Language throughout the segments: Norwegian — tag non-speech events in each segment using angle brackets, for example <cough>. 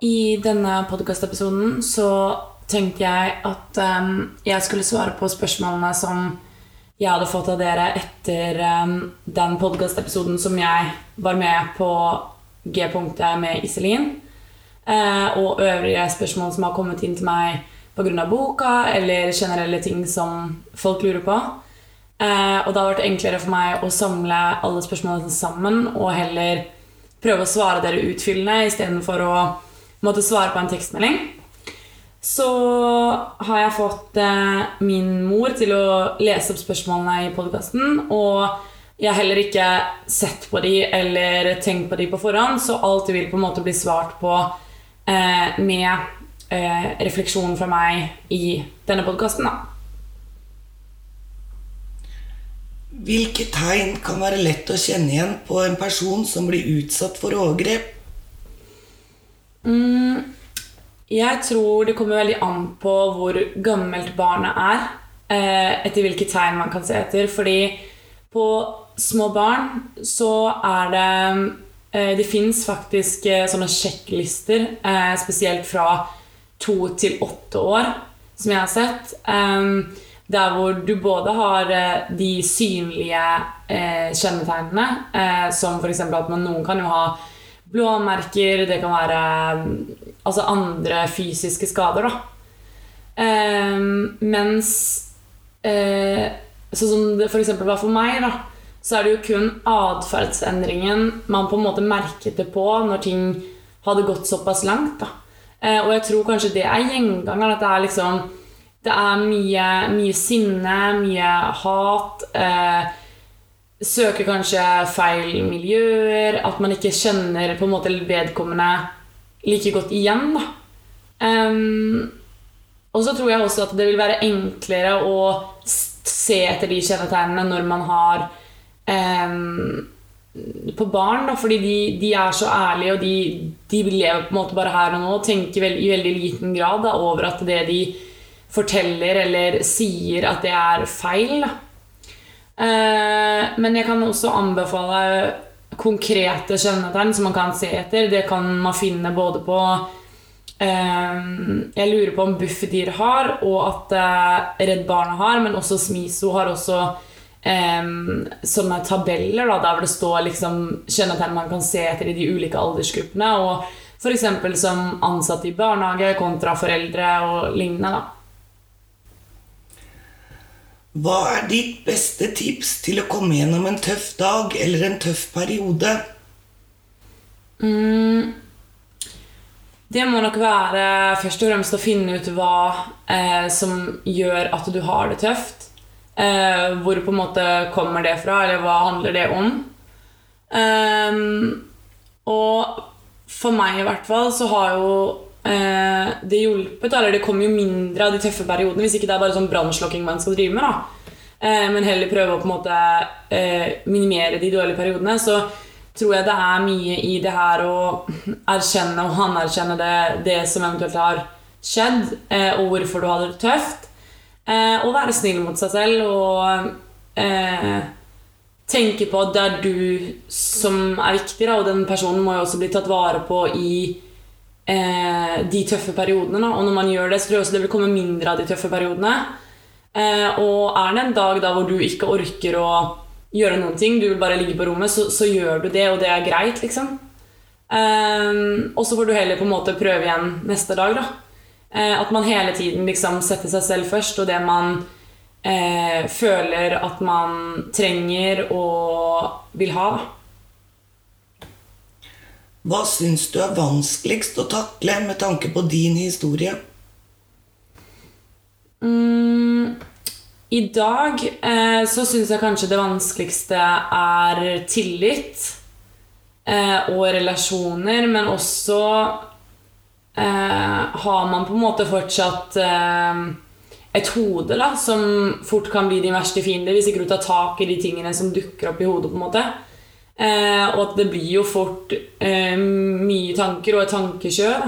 I denne podkastepisoden så tenkte jeg at um, jeg skulle svare på spørsmålene som jeg hadde fått av dere etter um, den podkastepisoden som jeg var med på G-punktet med Iselin. Uh, og øvrige spørsmål som har kommet inn til meg pga. boka, eller generelle ting som folk lurer på. Uh, og det har vært enklere for meg å samle alle spørsmålene sammen og heller prøve å svare dere utfyllende istedenfor å måtte svare på en tekstmelding. Så har jeg fått eh, min mor til å lese opp spørsmålene i podkasten. Og jeg har heller ikke sett på de eller tenkt på de på forhånd, så alt vil på en måte bli svart på eh, med eh, refleksjon fra meg i denne podkasten. Hvilke tegn kan være lett å kjenne igjen på en person som blir utsatt for overgrep? Mm, jeg tror det kommer veldig an på hvor gammelt barnet er. Eh, etter hvilke tegn man kan se etter. Fordi på små barn så er det eh, Det fins faktisk eh, sånne sjekklister, spesielt fra to til åtte år, som jeg har sett. Der hvor du både har de synlige kjennetegnene, som f.eks. at man, noen kan jo ha blåmerker, det kan være altså andre fysiske skader, da. Eh, mens eh, Sånn som det f.eks. var for meg, da, så er det jo kun atferdsendringen man på en måte merket det på når ting hadde gått såpass langt. da. Eh, og jeg tror kanskje det er gjengangeren. At det er liksom Det er mye, mye sinne, mye hat. Eh, søker kanskje feil miljøer. At man ikke kjenner på en måte vedkommende like godt igjen. Da. Um, og så tror jeg også at det vil være enklere å se etter de kjennetegnene når man har um, på barn, da, fordi de, de, er så ærlige, og de, de, lever på en måte bare her og nå og tenker vel, i veldig liten grad da, over at det de forteller eller sier, at det er feil. Uh, men jeg kan også anbefale konkrete kjennetegn som man kan se etter. Det kan man finne både på eh, Jeg lurer på om Bufdir har, og at eh, Redd Barna har, men også Smiso har også eh, sånne tabeller da, der det står liksom, kjennetegn man kan se etter i de ulike aldersgruppene. og F.eks. som ansatte i barnehage kontra foreldre og lignende. da. Hva er ditt beste tips til å komme gjennom en tøff dag eller en tøff periode? Mm. Det må nok være først og fremst å finne ut hva eh, som gjør at du har det tøft. Eh, hvor på en måte kommer det fra, eller hva handler det om? Um, og for meg i hvert fall så har jo det hjulpet. Eller det kommer jo mindre av de tøffe periodene hvis ikke det er bare sånn brannslokking man skal drive med. da. Eh, men heller prøve å på en måte eh, minimere de dårlige periodene. Så tror jeg det er mye i det her å erkjenne og anerkjenne det, det som eventuelt har skjedd, eh, og hvorfor du hadde det tøft. Eh, og være snill mot seg selv og eh, tenke på at det er du som er viktig, da, og den personen må jo også bli tatt vare på i eh, de tøffe periodene. Da. Og når man gjør det, så tror jeg også det vil komme mindre av de tøffe periodene. Eh, og er det en dag da hvor du ikke orker å gjøre noen ting, du vil bare ligge på rommet, så, så gjør du det, og det er greit, liksom. Eh, og så får du heller på en måte prøve igjen neste dag, da. Eh, at man hele tiden liksom setter seg selv først, og det man eh, føler at man trenger og vil ha, da. Hva syns du er vanskeligst å takle med tanke på din historie? Mm, I dag eh, så syns jeg kanskje det vanskeligste er tillit eh, og relasjoner, men også eh, har man på en måte fortsatt eh, et hode da, som fort kan bli din verste fiende hvis ikke du tar tak i de tingene som dukker opp i hodet. på en måte Eh, og at det blir jo fort eh, mye tanker og et tankekjør.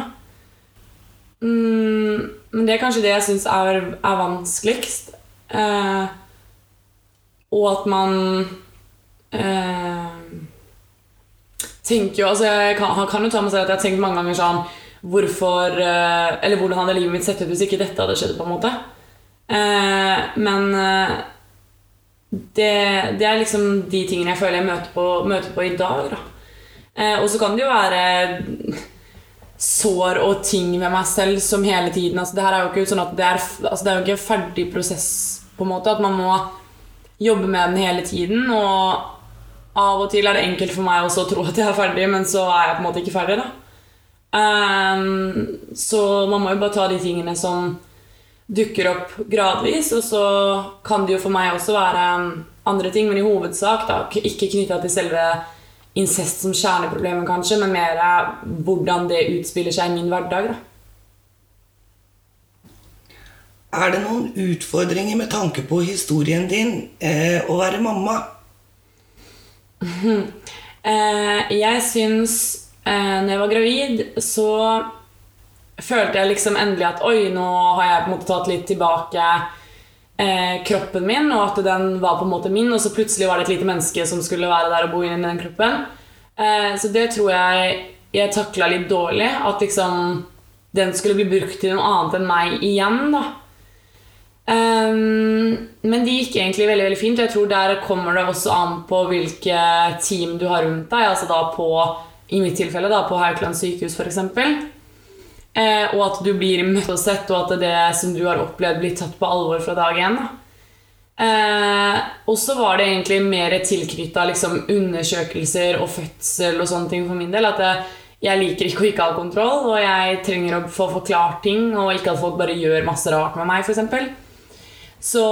Mm, men det er kanskje det jeg syns er, er, vanskeligst. Eh, og at man eh, tenker jo altså Jeg kan, kan jo ta med seg at jeg har tenkt mange ganger sånn hvorfor eh, Eller hvordan hadde livet mitt sett ut hvis ikke dette hadde skjedd, på en måte. Eh, men det, det er liksom de tingene jeg føler jeg møter på, møter på i dag. Da. Eh, og så kan det jo være sår og ting ved meg selv som hele tiden altså, Det her er jo ikke sånn at det er, altså, det er jo ikke en ferdig prosess, på en måte. At man må jobbe med den hele tiden. Og av og til er det enkelt for meg også å tro at jeg er ferdig, men så er jeg på en måte ikke ferdig. da. Um, så man må jo bare ta de tingene som dukker opp gradvis. Og så kan det jo for meg også være andre ting, men i hovedsak da, ikke knytta til selve incest som kjerneproblemet, kanskje, men mer hvordan det utspiller seg i min hverdag. da. Er det noen utfordringer med tanke på historien din eh, å være mamma? <laughs> eh, jeg syns eh, når jeg var gravid, så følte jeg liksom endelig at oi, nå har jeg på en måte tatt litt tilbake eh, kroppen min, og at den var på en måte min, og så plutselig var det et lite menneske som skulle være der og bo inni den kroppen. Eh, så det tror jeg jeg takla litt dårlig. At liksom den skulle bli brukt til noe annet enn meg igjen, da. Um, men det gikk egentlig veldig veldig fint. Jeg tror Der kommer det også an på hvilke team du har rundt deg. Altså da på, I mitt tilfelle da, på Haukeland sykehus, f.eks. Eh, og at du blir møtt og sett, og at det som du har opplevd, blir tatt på alvor fra dag én. Eh, og så var det egentlig mer tilknytta liksom, undersøkelser og fødsel og sånne ting for min del. At jeg, jeg liker ikke å ikke ha kontroll, og jeg trenger å få forklart ting, og ikke at folk bare gjør masse rart med meg, f.eks. Så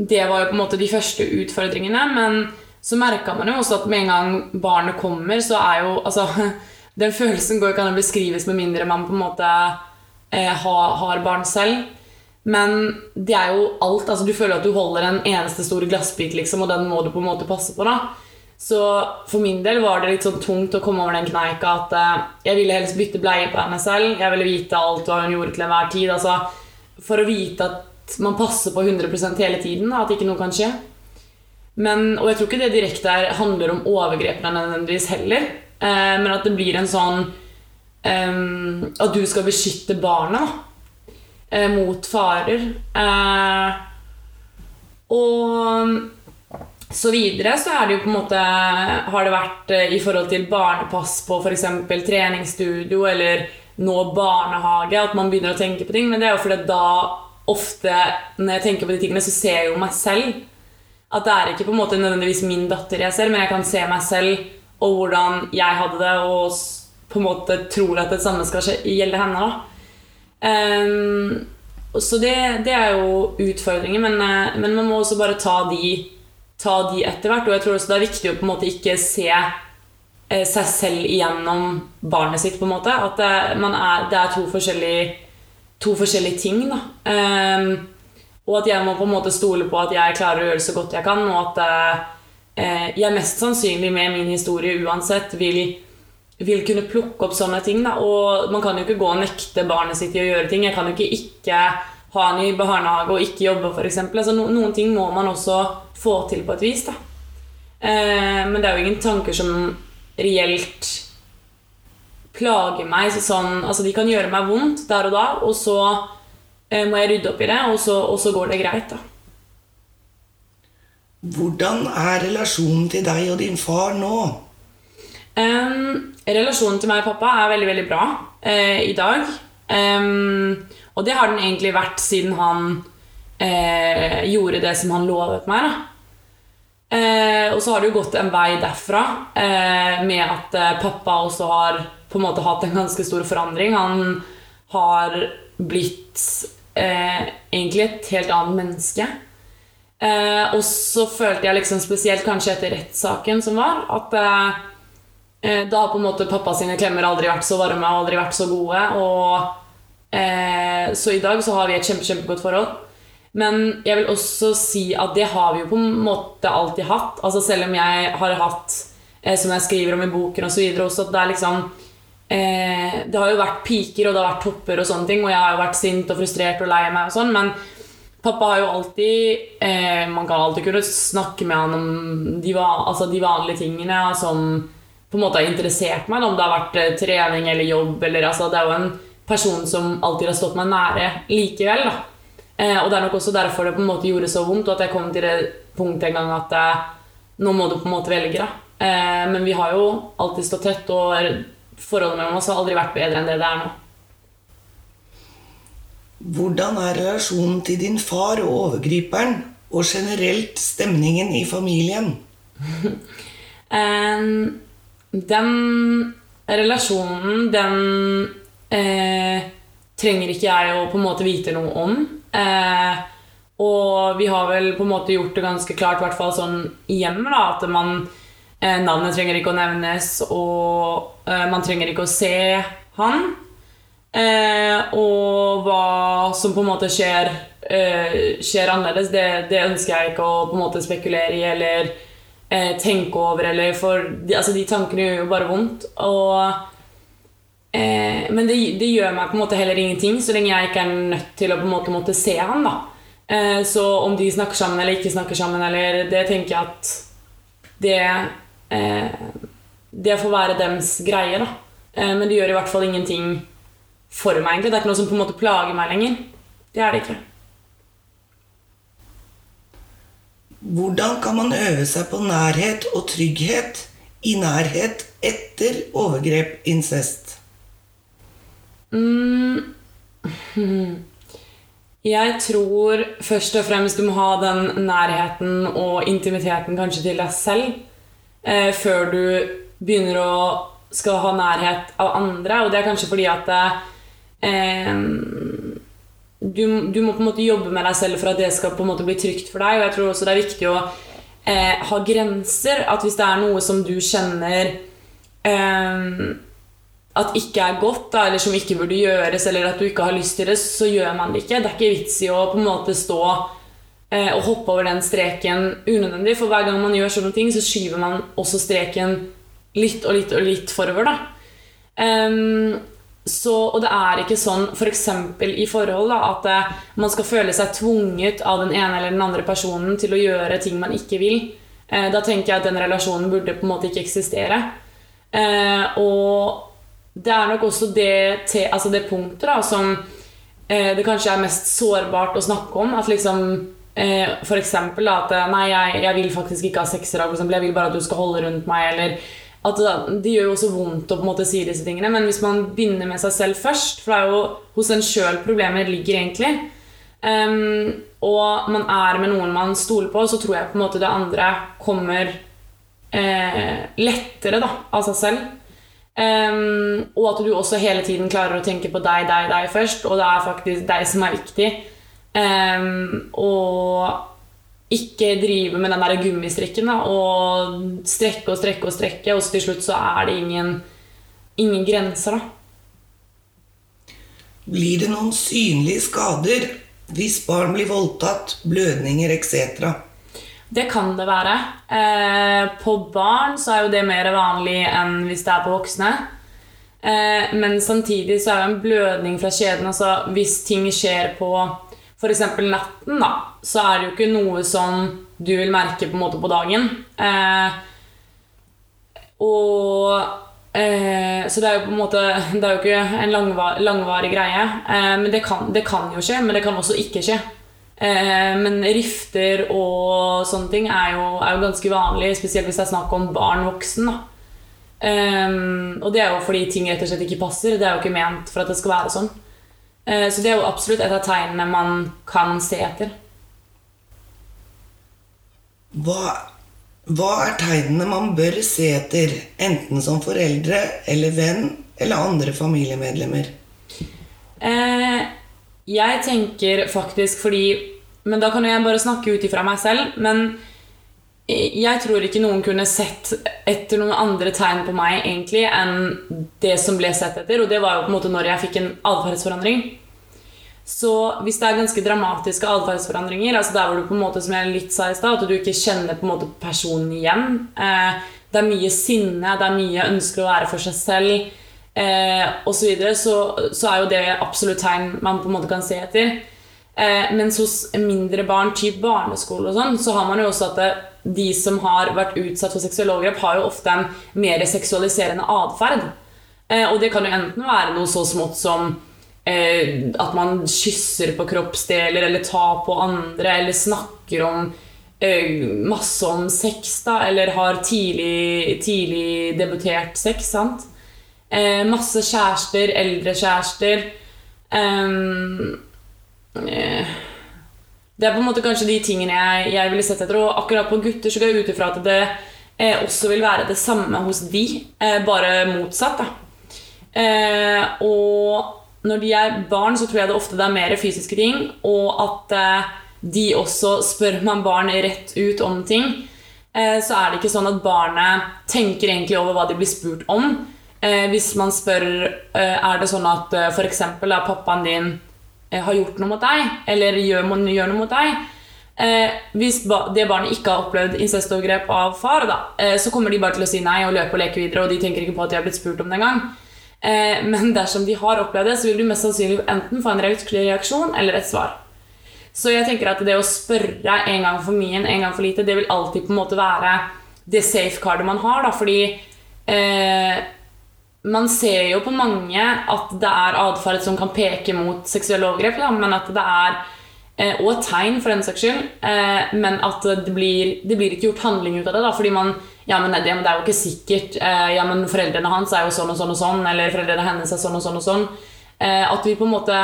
det var jo på en måte de første utfordringene. Men så merka man jo også at med en gang barnet kommer, så er jo altså, <laughs> Den følelsen går ikke an å beskrives med mindre man på en måte eh, har, har, barn selv. Men det er jo alt. altså Du føler at du holder en eneste stor glassbit, liksom, og den må du på en måte passe på. da Så for min del var det litt sånn tungt å komme over den kneika at eh, jeg ville helst bytte bleie på henne selv. Jeg ville vite alt hva hun gjorde til enhver tid. altså For å vite at man passer på 100% hele tiden. At ikke noe kan skje. Men, og jeg tror ikke det direkte er, handler om overgrepene nødvendigvis heller. Eh, men at det blir en sånn eh, At du skal beskytte barna eh, mot farer. Eh, og så videre så er det jo på en måte Har det vært eh, i forhold til barnepass på f.eks. treningsstudio eller nå barnehage at man begynner å tenke på ting. Men det er jo fordi da ofte når jeg tenker på de tingene, så ser jeg jo meg selv. At det er ikke på en måte nødvendigvis min datter jeg ser, men jeg kan se meg selv og hvordan jeg hadde det, og på en måte tror at det samme skal gjelde henne. Um, så det, det, er jo utfordringer, men, eh, men, man må også bare ta de, ta de etter hvert. Og jeg tror også det er viktig å på en måte ikke se eh, seg selv igjennom barnet sitt. på en måte At det, er, det er to forskjellige to forskjellige ting. Da. Um, og at jeg må på en måte stole på at jeg klarer å gjøre det så godt jeg kan, og at uh, jeg mest sannsynlig med min historie uansett vil, vil kunne plukke opp sånne ting. Da. Og man kan jo ikke gå og nekte barnet sitt i å gjøre ting. Jeg kan jo ikke ikke ha han i barnehage og ikke jobbe, f.eks. Altså, no, noen ting må man også få til på et vis. Da. Eh, men det er jo ingen tanker som reelt plager meg sånn Altså, de kan gjøre meg vondt der og da, og så eh, må jeg rydde opp i det, og så, og så, går det greit, da. Hvordan er relasjonen til deg og din far nå? Um, relasjonen til meg og pappa er veldig, veldig bra uh, i dag. Um, og det har den egentlig vært siden han uh, gjorde det som han lovet meg. Eh, og så har det jo gått en vei derfra med at pappa også har på en måte hatt en ganske stor forandring. Han har blitt egentlig et helt annet menneske. Eh, og så følte jeg liksom spesielt kanskje etter rettssaken som var, at eh, da har på en måte pappa sine klemmer aldri vært så varme og aldri vært så gode. Og, så i dag så har vi et kjempe, kjempegodt forhold. Men jeg vil også si at det har vi jo på en måte alltid hatt. Altså Selv om jeg har hatt, eh, som jeg skriver om i boken og så videre, også at det er liksom eh, Det har jo vært piker, og det har vært topper og sånne ting, og jeg har jo vært sint og frustrert og lei meg og sånn, men pappa har jo alltid eh, Man kan alltid kunne snakke med han om de, altså de vanlige tingene, som på en måte har interessert meg, om det har vært eh, trening eller jobb. Eller, altså, det er jo en person som alltid har stått meg nære likevel. Eh, og det er nok også derfor det på en måte gjorde så vondt, og at jeg kom til det punktet en gang at eh, nå må du på en måte velge. Eh, men vi har jo alltid stått tett, og forholdet mellom oss har aldri vært bedre enn det det er nå. Hvordan er relasjonen til din far og overgriperen, og generelt stemningen i familien? <laughs> Den relasjonen, den eh, trenger ikke jeg å på en måte vite noe om. Eh, og vi har vel på en måte gjort det ganske klart, i hvert fall sånn hjemme, da, at man eh, Navnet trenger ikke å nevnes, og eh, man trenger ikke å se han. Eh, og hva som på en måte skjer, skjer annerledes, det, det, ønsker jeg ikke å på en måte spekulere i eller eh, tenke over, eller for de, altså, de tankene gjør jo bare vondt. Og, eh, men det, det, gjør meg på en måte heller ingenting, så lenge jeg ikke er nødt til å på en måte måtte se han. da. Eh, så om de snakker sammen eller ikke snakker sammen, eller det tenker jeg at det eh, Det får være dems greie, da. Eh, men det gjør i hvert fall ingenting for meg, egentlig. Det er ikke noe som på en måte plager meg lenger. Det er det ikke. Hvordan kan man øve seg på nærhet og trygghet i nærhet etter overgrep, incest? Mm. <laughs> Jeg tror først og fremst du må ha den nærheten og intimiteten kanskje til deg selv eh, før du begynner å skal ha nærhet av andre. Og det er kanskje fordi at eh, du, du, må på en måte jobbe med deg selv for at det skal på en måte bli trygt for deg. Og jeg tror også det er viktig å eh, ha grenser. At hvis det er noe som du kjenner eh, at ikke er godt, da, eller som ikke burde gjøres, eller at du ikke har lyst til det, så gjør man det ikke. Det er ikke vits i å på en måte stå eh, og hoppe over den streken unødvendig. For hver gang man gjør sånne ting, så skyver man også streken litt og litt og litt forover. da. Um, så, og det er ikke sånn f.eks. For i forhold da, at eh, man skal føle seg tvunget av den ene eller den andre personen til å gjøre ting man ikke vil. Eh, da tenker jeg at den relasjonen burde på en måte ikke eksistere. Eh, og det er nok også det, te, altså det punktet da, som det kanskje er mest sårbart å snakke om. At liksom for eksempel at Nei, jeg, jeg, vil faktisk ikke ha sex i dag. Jeg vil bare at du skal holde rundt meg. Eller at det gjør jo også vondt å på en måte si disse tingene, men hvis man begynner med seg selv først For det er jo hos en sjøl problemet ligger, egentlig. Um, og man er med noen man stoler på, så tror jeg på en måte det andre kommer eh, lettere da, av seg selv. Um, og at du også hele tiden klarer å tenke på deg, deg, deg først, og det er faktisk deg som er viktig. Um, og ikke drive med den der gummistrikken da, og strekke og strekke og strekke, og så til slutt så er det ingen, ingen grenser, da. Blir det noen synlige skader hvis barn blir voldtatt, blødninger etc.? Det kan det være. Eh, på barn så er jo det mer vanlig enn hvis det er på voksne. Eh, men samtidig så er jo en blødning fra kjeden altså Hvis ting skjer på f.eks. natten, da, så er det jo ikke noe som du vil merke på en måte på dagen. Eh, og eh, Så det er jo på en måte Det er jo ikke en langvar, langvarig greie. Eh, men det kan, det kan, jo skje, men det kan også ikke skje. Eh, men rifter og sånne ting er jo, er jo, ganske vanlig, spesielt hvis det er snakk om barn-voksen. Eh, og det er jo fordi ting rett og slett ikke passer. Det er jo ikke ment for at det skal være sånn. Eh, så det er jo absolutt et av tegnene man kan se etter. Hva, hva er tegnene man bør se etter, enten som foreldre eller venn eller andre familiemedlemmer? Eh, jeg tenker faktisk fordi Men da kan jeg bare snakke ut ifra meg selv. Men jeg tror ikke noen kunne sett etter noen andre tegn på meg egentlig enn det som ble sett etter. Og det var jo på en måte når jeg fikk en atferdsforandring. Så hvis det er ganske dramatiske atferdsforandringer, altså der hvor du på en måte som jeg litt sa i sted, at du ikke kjenner på en måte personen igjen eh, Det er mye sinne, det er mye ønsker å være for seg selv eh, osv., så, videre, så så er jo det absolutt tegn man på en måte kan se etter. Eh, mens hos mindre barn, typ barneskole og sånn, så har man jo også at det, de som har vært utsatt for seksuelle overgrep, har jo ofte en mer seksualiserende atferd. Eh, og det kan jo enten være noe så smått som eh, at man kysser på kroppsdeler, eller tar på andre, eller snakker om eh, masse om sex, da, eller har tidlig, tidlig debutert sex, sant. Eh, masse kjærester, eldre kjærester. Um, det er på en måte kanskje de tingene jeg, jeg ville sett etter. Og akkurat på gutter så går jeg ut ifra at det eh, også vil være det samme hos de, eh, bare motsatt. Eh, og når de er barn, så tror jeg det ofte det er mer fysiske ting. Og at eh, de også spør man barn rett ut om ting. Eh, så er det ikke sånn at barnet tenker egentlig over hva de blir spurt om. Eh, hvis man spør er det sånn at eh, f.eks. er pappaen din Eh, har gjort noe mot deg, eller gjør, gjør noe mot deg eh, Hvis ba, det barnet ikke har opplevd incestovergrep av far, da, eh, så kommer de bare til å si nei og løpe og leke videre, og de tenker ikke på at de har blitt spurt om det engang. Eh, men dersom de har opplevd det, så vil du mest sannsynlig enten få en reaksjon eller et svar. Så jeg tenker at det å spørre en gang for mye, en gang for lite, det vil alltid på en måte være det safecardet man har, da, fordi eh, man ser jo på mange at det er atferd som kan peke mot seksuelle overgrep, da, men at det er eh, og tegn, for den saks skyld. Eh, men at det blir, det blir, ikke gjort handling ut av det. Da, fordi man ja men, det, det, er jo ikke sikkert. Eh, ja, men foreldrene hans er jo sånn og sånn og sånn. Eller foreldrene hennes er sånn og sånn og sånn. Eh, at vi på en måte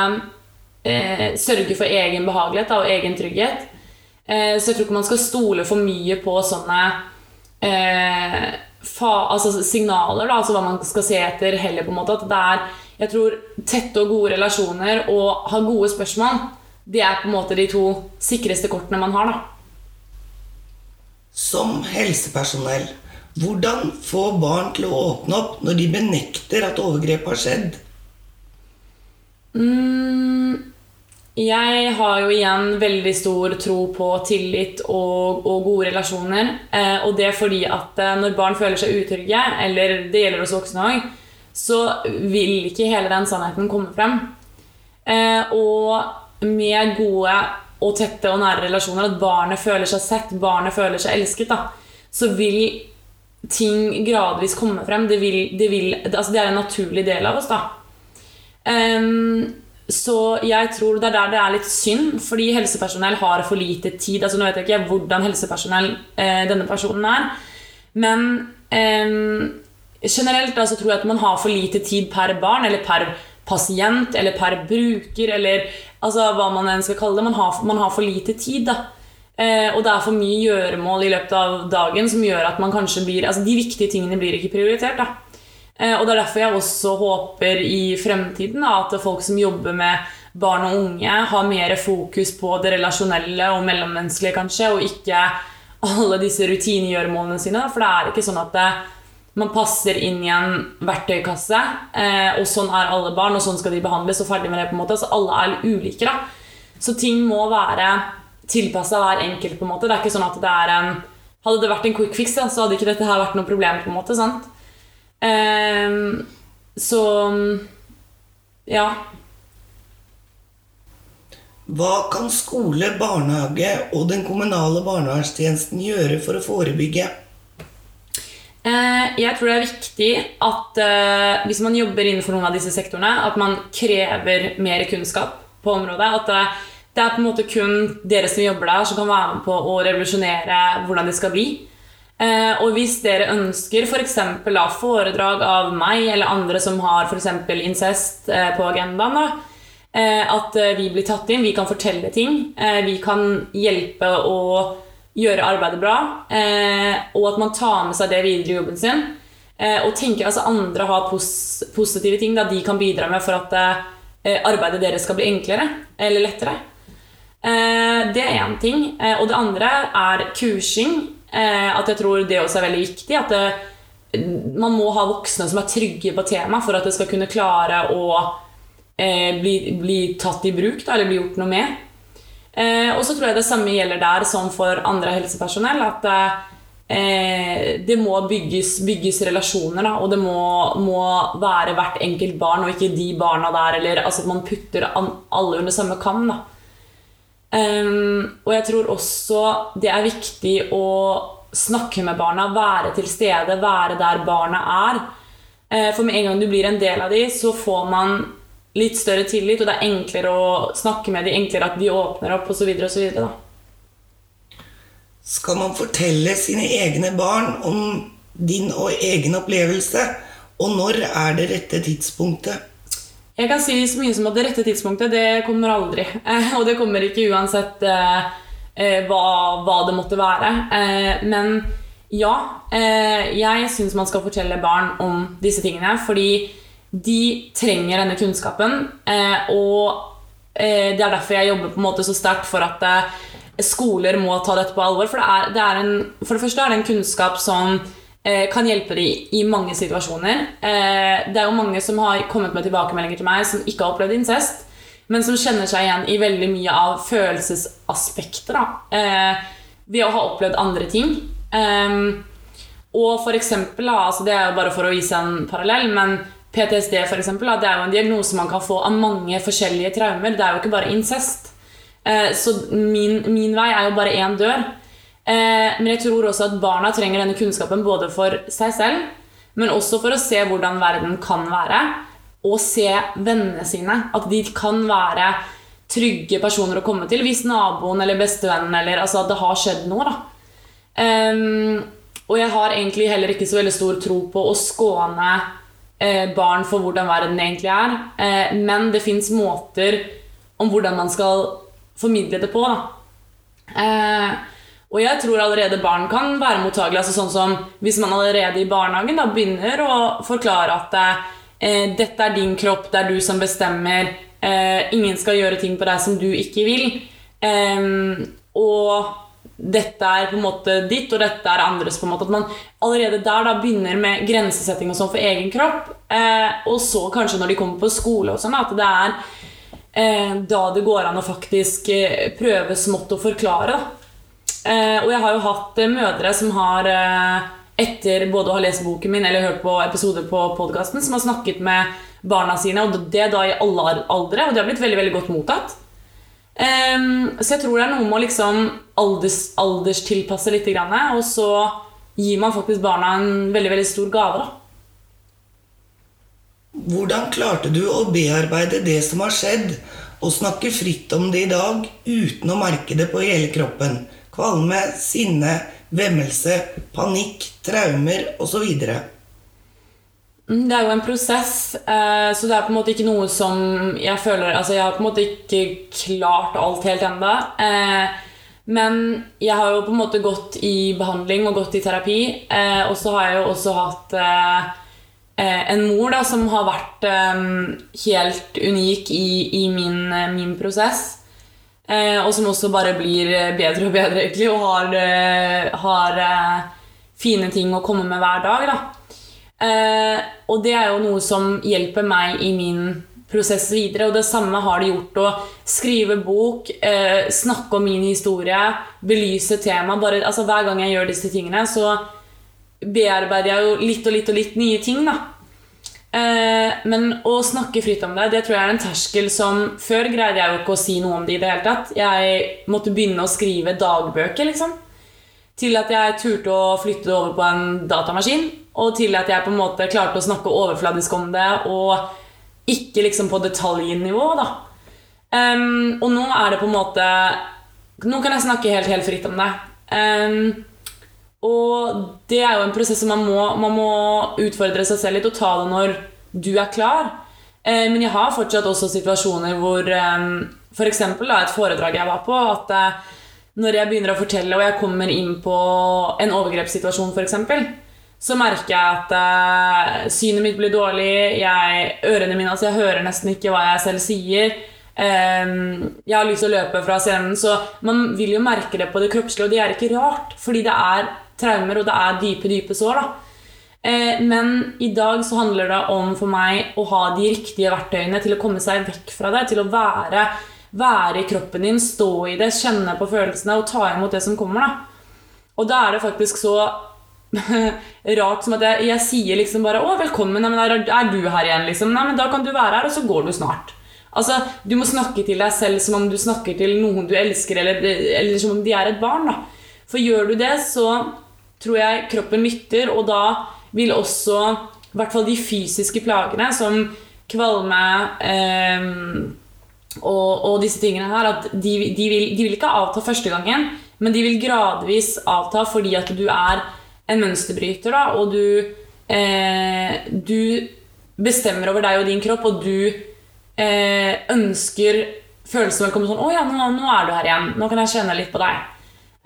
eh, sørger for egen behagelighet og egen trygghet. Så jeg tror ikke man skal stole for mye på sånne fa, altså signaler, da, altså hva man skal se etter heller. på en måte, at det er, jeg tror Tette og gode relasjoner og ha gode spørsmål, det er på en måte de to sikreste kortene man har. da. Som helsepersonell, hvordan få barn til å åpne opp når de benekter at overgrep har skjedd? Mm, jeg har jo igjen veldig stor tro på tillit og, og gode relasjoner. Eh, og det er fordi at eh, når barn føler seg utrygge, eller det gjelder oss voksne òg, så vil ikke hele den sannheten komme frem. Eh, og med gode og tette og nære relasjoner, at barnet føler seg sett, barnet føler seg elsket, da, så vil ting gradvis komme frem. Det, vil, det, vil, altså det er en naturlig del av oss, da. Um, så jeg tror det er der det er litt synd, fordi helsepersonell har for lite tid. altså Nå vet jeg ikke hvordan helsepersonell eh, denne personen er, men eh, generelt så tror jeg at man har for lite tid per barn, eller per pasient, eller per bruker, eller altså, hva man enn skal kalle det. Man har, man har for lite tid. da. Eh, og det er for mye gjøremål i løpet av dagen som gjør at man kanskje blir Altså, de viktige tingene blir ikke prioritert. da. Eh, og det er derfor jeg også håper i fremtiden da, at folk som jobber med barn og unge, har mer fokus på det relasjonelle og mellommenneskelige, kanskje, og ikke alle disse rutinegjøremålene sine. For det er ikke sånn at det, man passer inn i en verktøykasse, eh, og sånn er alle barn, og sånn skal de behandles, og ferdig med det. på en måte, Så alle er ulike. da. Så ting må være tilpassa hver enkelt. på en måte. Det er ikke sånn at det er en Hadde det vært en quick fix, da, så hadde ikke dette her vært noe problem. på en måte, sant? Eh, så ja. Hva kan skole, barnehage og den kommunale barnevernstjenesten gjøre for å forebygge? Eh, jeg tror det er viktig at uh, hvis man jobber innenfor noen av disse sektorene, at man krever mer kunnskap på området. At det er på en måte kun dere som jobber der, som kan være med på å revolusjonere hvordan det skal bli. Eh, og hvis dere ønsker f.eks. For foredrag av meg eller andre som har f.eks. incest eh, på agendaen, da, eh, at vi blir tatt inn, vi kan fortelle ting, vi kan hjelpe å gjøre arbeidet bra, og at man tar med seg det videre i jobben sin. Og tenker altså andre har pos positive ting da de kan bidra med for at arbeidet deres skal bli enklere eller lettere. Det er én ting. Og det andre er kursing Eh, at jeg tror det også er veldig viktig. At det, man må ha voksne som er trygge på temaet for at det skal kunne klare å eh, bli, bli, tatt i bruk da, eller bli gjort noe med. Eh, og så tror jeg det samme gjelder der som for andre helsepersonell. At eh, det må bygges, bygges relasjoner, da, og det må, må, være hvert enkelt barn og ikke de barna der. Eller altså at man putter alle under samme kam. Um, og jeg tror også det er viktig å snakke med barna, være til stede, være der barna er. Eh, for med en gang du blir en del av dem, så får man litt større tillit, og det er enklere å snakke med dem, enklere at de åpner opp osv. osv. Skal man fortelle sine egne barn om din og egen opplevelse? Og når er det rette tidspunktet? Jeg kan si så mye som at det rette tidspunktet, det kommer aldri. Eh, og det kommer ikke uansett eh, eh, hva, hva, det måtte være. Men ja, jeg syns man skal fortelle barn om disse tingene. Fordi de trenger denne kunnskapen. Eh, og det er derfor jeg jobber på en måte så sterkt for at skoler må ta dette på alvor. For det, er, det er en, for det første er det en kunnskap som Eh, kan hjelpe dem i mange situasjoner. Eh, det er jo mange som har kommet med tilbakemeldinger til meg som ikke har opplevd incest, men som kjenner seg igjen i veldig mye av følelsesaspekter da, eh, ved å ha opplevd andre ting. Og for eksempel, altså det er jo bare for å vise en parallell, men PTSD for eksempel, det er jo en diagnose man kan få av mange forskjellige traumer. Det er jo ikke bare incest. Så min, min vei er jo bare én dør. Eh, men jeg tror også at barna trenger denne kunnskapen både for seg selv, men også for å se hvordan verden kan være, og se vennene sine. At de kan være trygge personer å komme til hvis naboen eller bestevennen eller altså at det har skjedd noe. da. Um, og jeg har egentlig heller ikke så veldig stor tro på å skåne eh, barn for hvordan verden egentlig er. Eh, men det fins måter om hvordan man skal formidle det på. da. Eh, og jeg tror allerede barn kan være mottagelige. Altså sånn som Hvis man allerede i barnehagen da begynner å forklare at eh, dette er din kropp, det er du som bestemmer, eh, ingen skal gjøre ting på deg som du ikke vil, eh, og dette er på en måte ditt, og dette er andres. på en måte At man allerede der da begynner med grensesetting og sånn for egen kropp. Eh, og så kanskje når de kommer på skole, og sånn at det er eh, da det går an å faktisk eh, prøve smått å forklare. Eh, og jeg har jo hatt eh, mødre som har etter både å ha lest boken min eller hørt på episoder på podkasten, som har snakket med barna sine, og det da i alle aldre, og det har blitt veldig veldig godt mottatt. Um, så jeg tror det er noe med å liksom alders, alderstilpasse litt, og så gir man faktisk barna en veldig veldig stor gave. da. Hvordan klarte du å bearbeide det som har skjedd, og snakke fritt om det i dag uten å merke det på hele kroppen? kvalme, sinne, vemmelse, panikk, traumer osv. Mm, det er jo en prosess, eh, så det er på en måte ikke noe som jeg føler Altså, jeg har på en måte ikke klart alt helt ennå. Eh, men jeg har jo på en måte gått i behandling og gått i terapi. Eh, og så har jeg jo også hatt en mor da, som har vært helt unik i, i min, min prosess. Og som også bare blir bedre og bedre, egentlig, og har, har fine ting å komme med hver dag. Eh, og det er jo noe som hjelper meg i min prosess videre. Og det samme har det gjort å skrive bok, eh, snakke om min historie, belyse tema. Bare, altså, hver gang jeg gjør disse tingene, så bearbeider jeg jo litt og litt og litt nye ting. da Eh, men å snakke fritt om det, det tror jeg er en terskel som Før greide jeg jo ikke å si noe om det i det hele tatt. Jeg måtte begynne å skrive dagbøker, liksom. Til at jeg turte å flytte det over på en datamaskin. Og til at jeg på en måte klarte å snakke overfladisk om det, og ikke liksom på detaljnivå, da. Um, og nå er det på en måte Nå kan jeg snakke helt, helt fritt om det. Um, og det er jo en prosess som man må, man må utfordre seg selv litt og ta det når du er klar. Um, men jeg har fortsatt også situasjoner hvor um, F.eks. et foredrag jeg var på, at uh, når jeg begynner å fortelle og jeg kommer inn på en overgrepssituasjon f.eks., så merker jeg at uh, synet mitt blir dårlig, jeg, ørene mine altså jeg hører nesten ikke hva jeg selv sier. Um, jeg har lyst til å løpe fra scenen, så man vil jo merke det på det kroppslige, og det er ikke rart, fordi det er traumer, og det er dype, dype sår. Eh, men i dag så handler det om for meg å ha de riktige verktøyene til å komme seg vekk fra det. Til å være, være i kroppen din, stå i det, kjenne på følelsene og ta imot det som kommer. da. Og da er det faktisk så <laughs> rart som at jeg, jeg, sier liksom bare 'Å, velkommen. Nei, men er, er, du her igjen?' liksom. Nei, men da kan du være her, og så går du snart. Altså, Du må snakke til deg selv som om du snakker til noen du elsker, eller, eller som om de er et barn. da. For gjør du det, så tror jeg kroppen lytter, og da vil også i hvert fall de fysiske plagene, som kvalme eh, og, og, disse tingene her, at de, de, vil, de, vil, ikke avta første gangen, men de vil gradvis avta fordi at du er en mønsterbryter, da, og du, eh, du bestemmer over deg og din kropp, og du eh, ønsker følelsen velkommen sånn 'Å ja, nå, nå, er du her igjen. Nå kan jeg kjenne litt på deg.'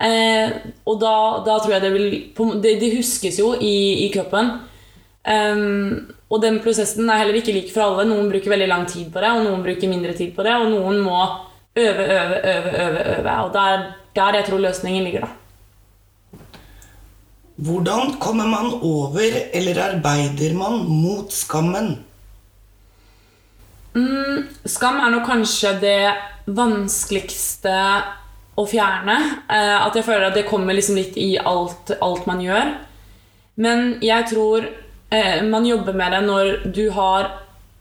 Eh, og da, da, tror jeg det vil Det, det huskes jo i, i kroppen. Um, og den prosessen er heller ikke lik for alle. Noen bruker veldig lang tid på det, og noen bruker mindre tid på det. Og noen må øve, øve, øve, øve. øve. Og det er der jeg tror løsningen ligger, da. Hvordan kommer man over, eller arbeider man mot skammen? Mm, skam er nok kanskje det vanskeligste å fjerne. Eh, at jeg føler at det kommer liksom litt i alt, alt man gjør. Men jeg tror eh, man jobber med det når du har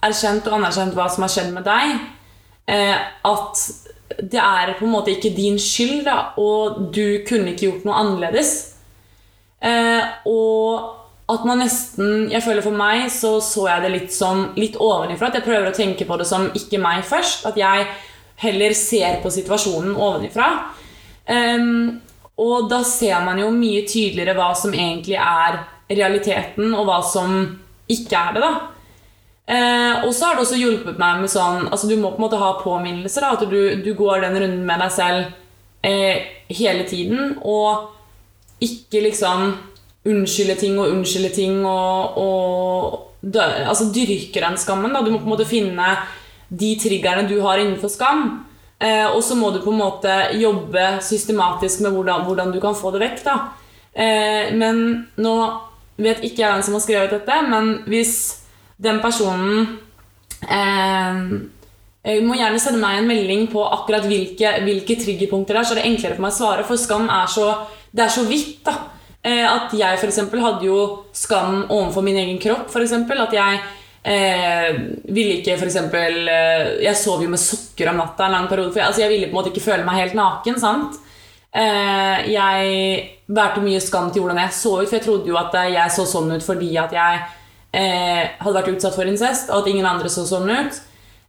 erkjent og anerkjent hva som har skjedd med deg. Eh, at det er på en måte ikke din skyld, da, og du kunne ikke gjort noe annerledes. Eh, og at man nesten Jeg føler For meg så så jeg det litt som litt ovenifra. At jeg prøver å tenke på det som ikke meg først. At jeg heller ser på situasjonen ovenifra. Um, og da ser man jo mye tydeligere hva som egentlig er realiteten, og hva som ikke er det. da. Uh, og så har det også hjulpet meg med sånn altså Du må på en måte ha påminnelser. da, At du, du går den runden med deg selv uh, hele tiden. Og ikke liksom unnskylde ting og unnskylde ting og, og dø, altså dyrke den skammen. da, Du må på en måte finne de triggerne du har innenfor skam. Eh, og så må du på en måte jobbe systematisk med hvordan, hvordan du kan få det vekk. Eh, men nå vet ikke jeg hvem som har skrevet dette, men hvis den personen eh, jeg må gjerne sende meg en melding på akkurat hvilke, hvilke triggerpunkter det er, så er det enklere for meg å svare, for skam er så, det er så vidt. da. Eh, at jeg eksempel, hadde jo skam overfor min egen kropp. For eksempel, at jeg Eh, ville ikke eksempel, eh, Jeg sov jo med sokker om natta en lang periode. For jeg, altså jeg ville på en måte ikke føle meg helt naken. sant? Eh, jeg bærte mye skam til hvordan jeg så ut, for jeg trodde jo at jeg så sånn ut fordi at jeg eh, hadde vært utsatt for incest, og at ingen andre så sånn ut.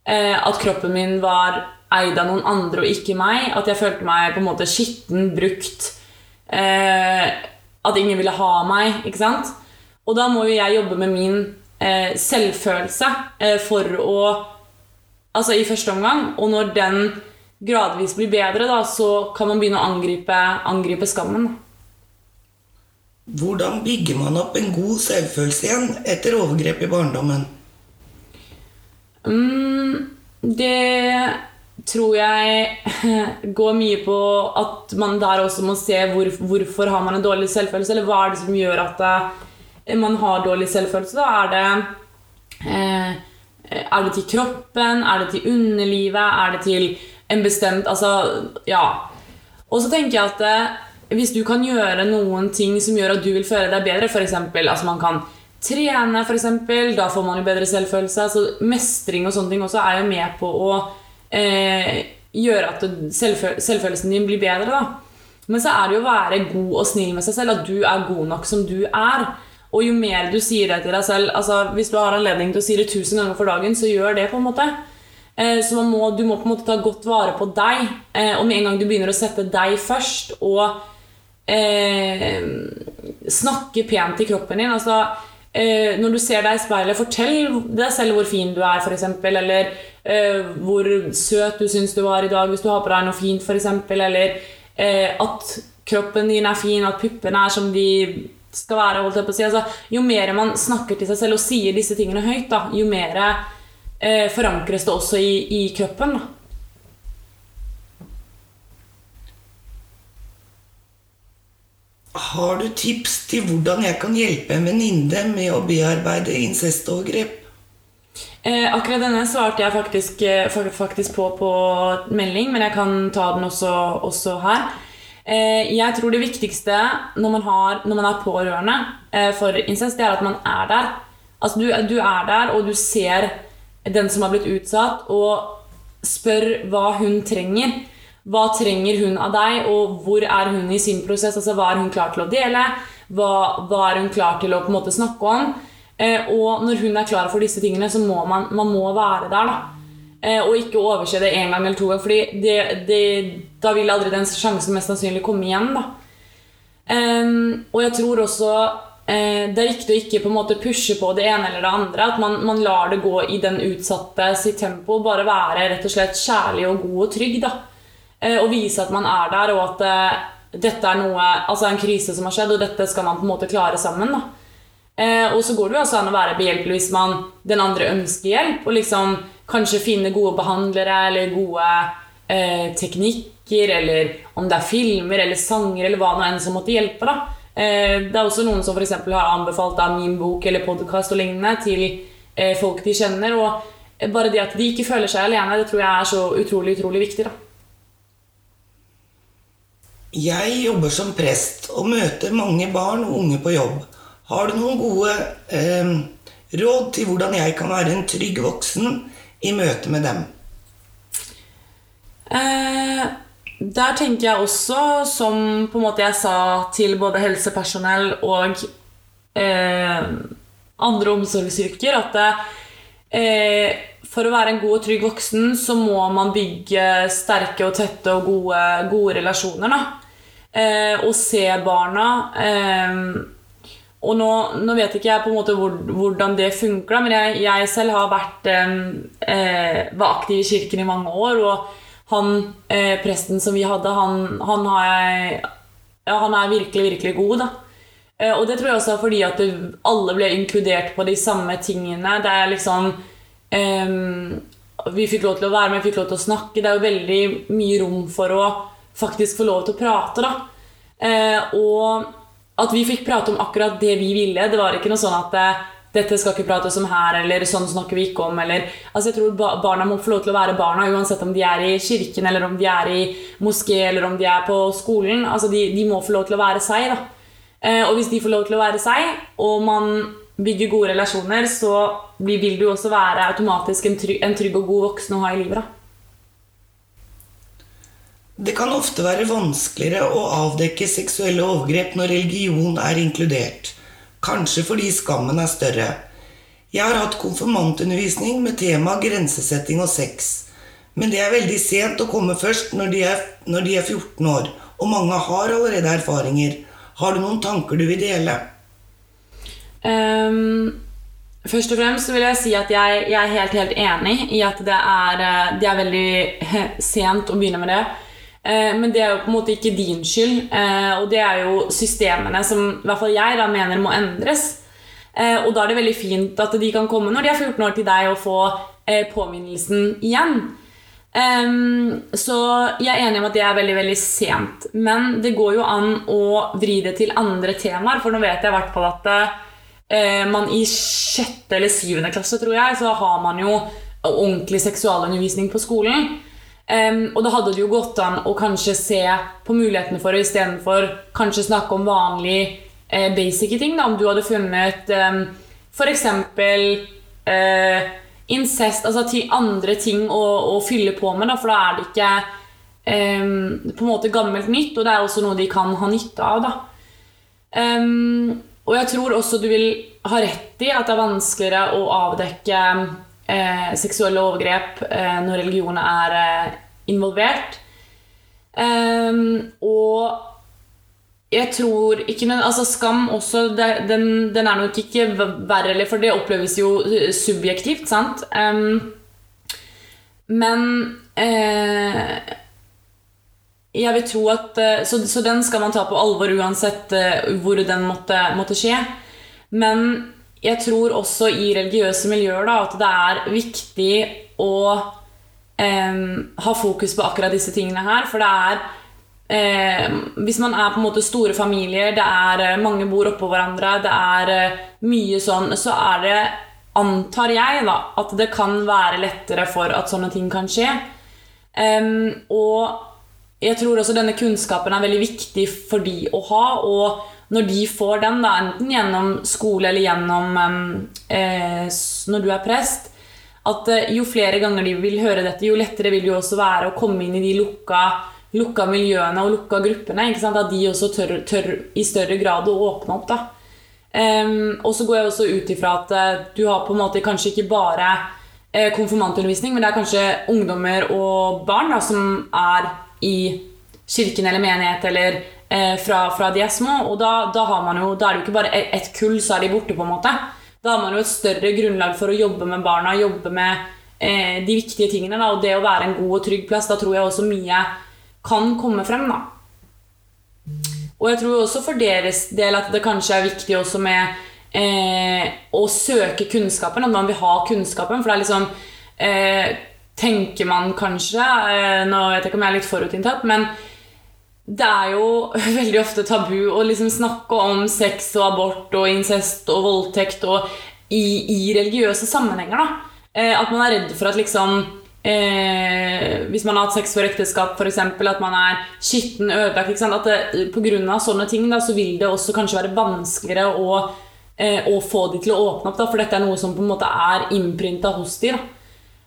Eh, at kroppen min var eid av noen andre og ikke meg. At jeg følte meg på en måte skitten, brukt. Eh, at ingen ville ha meg. ikke sant? Og da må jo jeg jobbe med min eh, selvfølelse eh, for å Altså i første omgang. Og når den gradvis blir bedre, da, så kan man begynne å angripe, angripe skammen. Hvordan bygger man opp en god selvfølelse igjen etter overgrep i barndommen? Mm, det tror jeg <laughs> går mye på at man der også må se hvor, hvorfor har man en dårlig selvfølelse, eller hva er det som gjør at det man har dårlig selvfølelse, da er det eh, Er det til kroppen? Er det til underlivet? Er det til en bestemt Altså, ja. Og så tenker jeg at eh, hvis du kan gjøre noen ting som gjør at du vil føle deg bedre, f.eks. Altså man kan trene, eksempel, da får man jo bedre selvfølelse. Så mestring og sånne ting også er jo med på å eh, gjøre at selvføl selvfølelsen din blir bedre. da. Men så er det jo å være god og snill med seg selv, at du er god nok som du er. Og jo mer du sier det til deg selv altså Hvis du har anledning til å si det tusen ganger for dagen, så gjør det. på en måte eh, Så må, du må på en måte ta godt vare på deg. Eh, og med en gang du begynner å sette deg først og eh, snakke pent til kroppen din altså eh, Når du ser deg i speilet, fortell deg selv hvor fin du er, f.eks. Eller eh, hvor søt du syns du var i dag hvis du har på deg noe fint, f.eks. Eller eh, at kroppen din er fin, at puppene er som de skal være. holdt jeg på å si. Altså, jo mer man snakker til seg selv og sier disse tingene høyt, da, jo mer eh, forankres det også i, i kroppen. Da. Har du tips til hvordan jeg kan hjelpe en venninne med å bearbeide incestovergrep? Eh, akkurat denne svarte jeg faktisk, eh, faktisk, på på melding, men jeg kan ta den også, også her. Eh, jeg tror det viktigste når man, har, når man er pårørende eh, for incest, det er at man er der. Altså du, du, er der, og du ser den som har blitt utsatt. Og spør hva hun trenger. Hva trenger hun av deg, og hvor er hun i sin prosess? Altså, Hva er hun klar til å dele? Hva, hva er hun klar til å på en måte snakke om? Eh, og når hun er klar for disse tingene, så må man, man må være der. da. Eh, og ikke overse det én gang eller to ganger, det, da vil aldri den sjansen mest sannsynlig komme igjen. da. Um, og jeg tror også eh, det er viktig å ikke på en måte pushe på det ene eller det andre. At man, man lar det gå i den utsatte sitt tempo. Bare være rett og slett kjærlig og god og trygg. da. Eh, og vise at man er der, og at eh, dette er noe, altså en krise som har skjedd, og dette skal man på en måte klare sammen. da. Eh, og så går det jo også an å være behjelpelig hvis man, den andre ønsker hjelp. Og liksom kanskje finne gode behandlere eller gode eh, teknikker, eller om det er filmer eller sanger eller hva nå enn som måtte hjelpe. da. Det er også noen som for har anbefalt da, min bok eller podkast og lignende til folk de kjenner. Og bare det at de ikke føler seg alene, det tror jeg er så utrolig, utrolig viktig. da. Jeg jobber som prest og møter mange barn og unge på jobb. Har du noen gode eh, råd til hvordan jeg kan være en trygg voksen i møte med dem? Eh, der tenker jeg også, som på en måte jeg sa til både helsepersonell og eh, andre omsorgsyrker, at eh, for å være en god og trygg voksen, så må man bygge sterke og tette og gode, gode relasjoner. Eh, og se barna. Eh, og nå, nå, vet ikke jeg på en måte hvor, hvordan det funker, men jeg, jeg selv har vært, eh, eh, var aktiv i kirken i mange år. og han eh, presten som vi hadde, han, han, jeg, ja, han er virkelig, virkelig god, da. Eh, og det tror jeg også er fordi at alle ble inkludert på de samme tingene. Det er liksom um, Vi fikk lov til å være med, vi fikk lov til å snakke. Det er jo veldig mye rom for å faktisk få lov til å prate, da. Eh, og at vi fikk prate om akkurat det vi ville. Det var ikke noe sånn at eh, dette skal ikke prates om her, eller sånn snakker vi ikke om. Eller, altså jeg tror Barna må få lov til å være barna, uansett om de er i kirken, eller om de er i moské, eller om de er på skolen. Altså de, de må få lov til å være seg. da. Eh, og hvis de får lov til å være seg, og man bygger gode relasjoner, så vil du også være automatisk en trygg, en trygg og god voksen å ha i livet. da. Det kan ofte være vanskeligere å avdekke seksuelle overgrep når religion er inkludert. Kanskje fordi skammen er større. Jeg har hatt konfirmantundervisning med tema grensesetting og sex. Men det er veldig sent å komme først når de, er, når de er 14 år, og mange har allerede erfaringer. Har du noen tanker du vil dele? Um, først og fremst vil jeg si at jeg, jeg, er helt, helt enig i at det er, eh, det er veldig <laughs> sent å begynne med det. Eh, men det er jo på en måte ikke din skyld. Eh, og det er jo systemene som i hvert fall jeg da mener må endres. Eh, og da er det veldig fint at de kan komme når de er 14 år til deg og få påminnelsen igjen. så jeg er enig om at det er veldig veldig sent. Men det går jo an å vri det til andre temaer. For nå vet jeg i hvert fall at man i sjette eller syvende klasse tror jeg, så har man jo ordentlig seksualundervisning på skolen. Um, og da hadde det jo gått an å kanskje se på mulighetene for det istedenfor kanskje snakke om vanlige eh, basic ting. Da. Om du hadde funnet um, f.eks. Eh, incest, altså ti andre ting å, å, fylle på med, da, for da er det ikke um, på en måte gammelt nytt, og det er også noe de kan ha nytte av. Da. Um, og jeg tror også du vil ha rett i at det er vanskeligere å avdekke eh, seksuelle overgrep eh, når religion er eh, involvert. Um, og jeg tror ikke noe, altså Skam også, det, den, den, er nok ikke verre, for det oppleves jo subjektivt, sant? Um, men eh, jeg vil tro at eh, så, så, den skal man ta på alvor uansett hvor den måtte, måtte skje. Men jeg tror også i religiøse miljøer da, at det er viktig å eh, ha fokus på akkurat disse tingene her. For det er eh, Hvis man er på en måte store familier, det er eh, mange bor oppå hverandre, det er eh, mye sånn, så er det Antar jeg da, at det kan være lettere for at sånne ting kan skje. og jeg tror også denne kunnskapen er veldig viktig for de å ha. og når de får den, da, enten gjennom skole eller gjennom eh, når du er prest, At eh, jo flere ganger de vil høre dette, jo lettere vil det også være å komme inn i de lukka, lukka miljøene og lukka gruppene. At de også tør, tør i større grad å åpne opp. Um, og så går jeg også ut ifra at uh, du har på en måte kanskje ikke bare eh, konfirmantundervisning, men det er kanskje ungdommer og barn da, som er i kirken eller menighet eller uh, fra, fra, de er små. Og da, da, jo, da, er det jo ikke bare ett kull, så er de borte. på en måte. Da har man jo et større grunnlag for å jobbe med barna, jobbe med de viktige tingene. Da, og det å være en god og trygg plass, da tror jeg også mye kan komme frem. da. Og jeg tror også for deres del at det kanskje er viktig også med eh, å søke kunnskapen. At man vil ha kunnskapen. For det er liksom eh, Tenker man kanskje eh, Nå vet jeg ikke om jeg er litt forutinntatt, men det er jo <laughs> veldig ofte tabu å liksom snakke om sex og abort og incest og voldtekt og i, i religiøse sammenhenger. da. Eh, at man er redd for at liksom eh, Hvis man har hatt sex for ekteskap, f.eks. At man er skitten, ødelagt At det, på grunn av sånne ting da, så vil det også kanskje være vanskeligere å, eh, å få de til å åpne opp. Da, for dette er noe som på en måte er innprinta hos de. Da.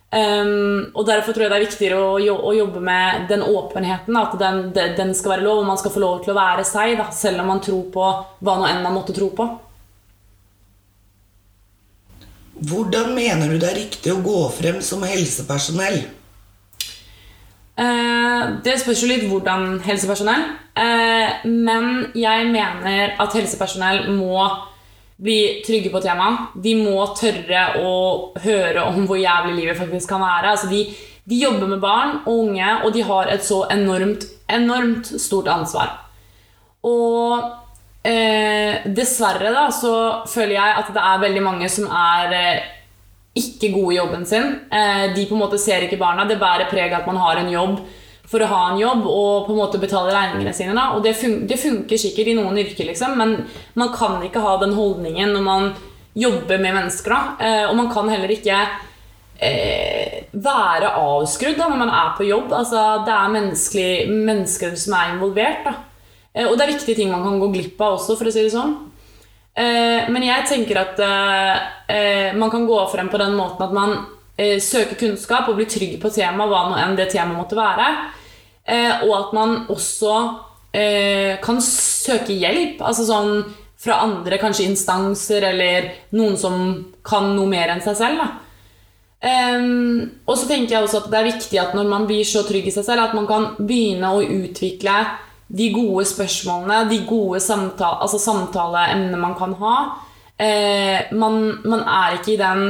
Um, og Derfor tror jeg det er viktigere å, å jobbe med den åpenheten. Da, at den, den, skal være lov, og man skal få lov til å være seg, da, selv om man tror på hva nå enn man måtte tro på. Hvordan mener du det er riktig å gå frem som helsepersonell? Uh, det spørs jo litt hvordan helsepersonell. Uh, men jeg mener at helsepersonell må bli trygge på temaet. De må tørre å høre om hvor jævlig livet faktisk kan være. Altså de, de jobber med barn og unge, og de har et så enormt, enormt stort ansvar. Og Eh, dessverre da, så føler jeg at det er veldig mange som er eh, ikke gode i jobben sin. Eh, de på en måte ser ikke barna. Det bærer preg at man har en jobb for å ha en jobb og på en måte betale regningene sine. Da. Og det, fun det funker sikkert i noen yrker, liksom, men man kan ikke ha den holdningen når man jobber med mennesker. Da. Eh, og man kan heller ikke eh, være avskrudd da, når man er på jobb. Altså, det er mennesker som er involvert. Eh, og det er viktige ting man kan gå glipp av også, for å si det sånn. Eh, men jeg tenker at eh, man kan gå frem på den måten at man søker kunnskap og blir trygg på temaet, hva nå enn det temaet måtte være. Og at man også kan søke hjelp. Altså sånn fra andre kanskje instanser eller noen som kan noe mer enn seg selv. Um, og så tenker jeg også at det er viktig at når man blir så trygg i seg selv, at man kan begynne å utvikle de gode spørsmålene, de gode samtale, altså samtaleemnene man kan ha. Eh, man, man, er ikke i den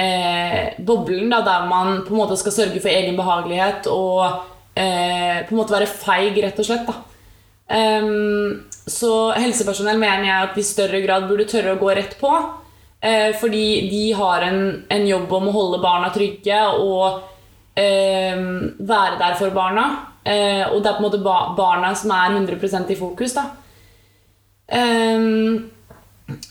eh, boblen da, der man på en måte skal sørge for egen behagelighet og eh, på en måte være feig, rett og slett. Um, så helsepersonell mener jeg at i større grad burde tørre å gå rett på. Eh, fordi de har en, en, jobb om å holde barna trygge og eh, være der for barna. Eh, og det er på en måte barna som er 100% i fokus. da. Um,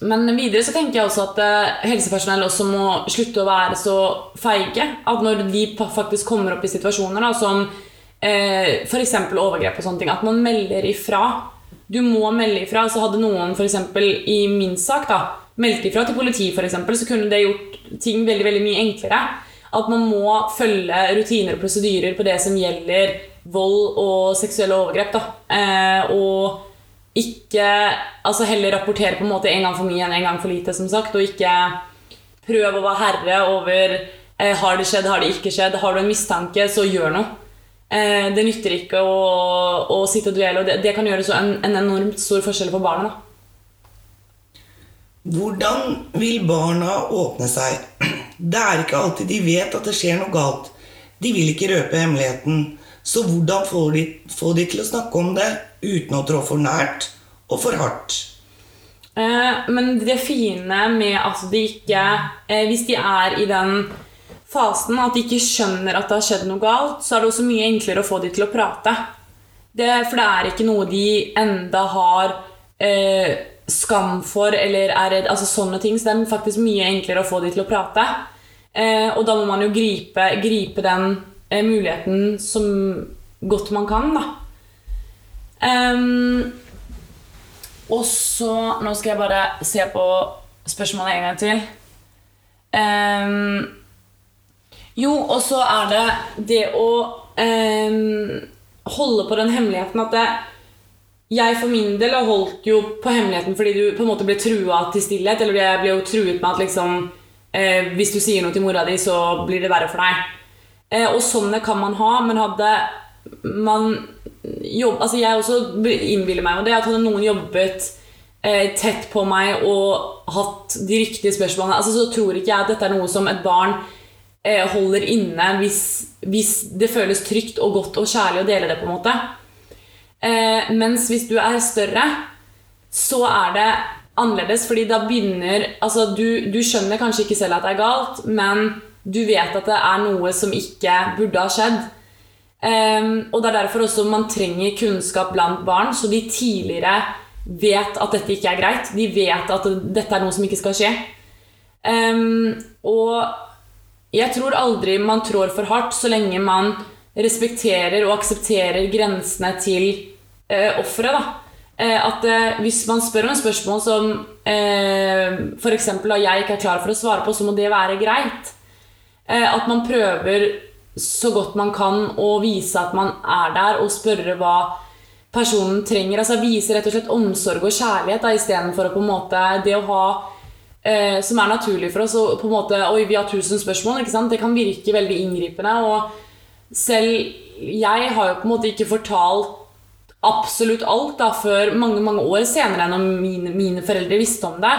men videre så tenker jeg også at uh, helsepersonell også må slutte å være så feige. At når de faktisk kommer opp i situasjoner da, som uh, f.eks. overgrep og sånne ting, at man melder ifra. Du må melde ifra. Så hadde noen f.eks. i min sak da, meldt ifra til politiet, for eksempel, så kunne det gjort ting veldig, veldig mye enklere. At man må følge rutiner og prosedyrer på det som gjelder vold og seksuelle overgrep. Da. Eh, og ikke Altså heller rapportere på en måte en gang for mye enn en gang for lite, som sagt. Og ikke prøve å være herre over eh, har det skjedd, har det ikke skjedd. Har du en mistanke, så gjør noe. Eh, det nytter ikke å, å sitte og duelle, og det, det kan gjøre så en, en, enormt stor forskjell for barna. Da. Hvordan vil barna åpne seg? Det er ikke alltid de vet at det skjer noe galt. De vil ikke røpe hemmeligheten. Så hvordan få de, få de til å snakke om det uten å trå for nært og for hardt? Eh, men det fine med at de ikke eh, Hvis de er i den fasen at de ikke skjønner at det har skjedd noe galt, så er det også mye enklere å få de til å prate. Det, for det er ikke noe de enda har eh, skam for eller er redd Altså sånne ting. Så det er faktisk mye enklere å få de til å prate. Eh, og da må man jo gripe, gripe den eh, muligheten som godt man kan, da. Um, og så Nå skal jeg bare se på spørsmålet en gang til. Um, Jo, og så er det det å eh, holde på den hemmeligheten at det, jeg for min del har holdt jo på hemmeligheten fordi du på en måte ble trua til stillhet. Eller jeg ble jo truet med at liksom eh, hvis du sier noe til mora di, så blir det verre for deg. Eh, og sånne kan man ha, men hadde man jobb, altså Jeg også innbiller meg det at hadde noen jobbet eh, tett på meg og hatt de riktige spørsmålene, altså så tror ikke jeg at dette er noe som et barn holder inne hvis, hvis, det føles trygt og godt og kjærlig å dele det. på en måte. Eh, mens hvis du er større, så er det annerledes, fordi da begynner altså du, du skjønner kanskje ikke selv at det er galt, men du vet at det er noe som ikke burde ha skjedd. Um, og det er derfor også man trenger kunnskap blant barn, så de tidligere vet at dette ikke er greit. De vet at dette er noe som ikke skal skje. Um, og jeg tror aldri man trår for hardt så lenge man respekterer og aksepterer grensene til eh, offeret. Eh, at eh, hvis man spør om et spørsmål som eh, f.eks. jeg ikke er klar for å svare på, så må det være greit. at man prøver så godt man kan å vise at man er der, og spørre hva personen trenger. altså Vise rett og slett omsorg og kjærlighet istedenfor å på en måte det å ha eh, Som er naturlig for oss. Og på en måte, Oi, vi har tusen spørsmål. Det kan virke veldig inngripende. Og selv jeg har jo på en måte ikke fortalt absolutt alt da, før mange mange år senere enn om mine, mine foreldre visste om det.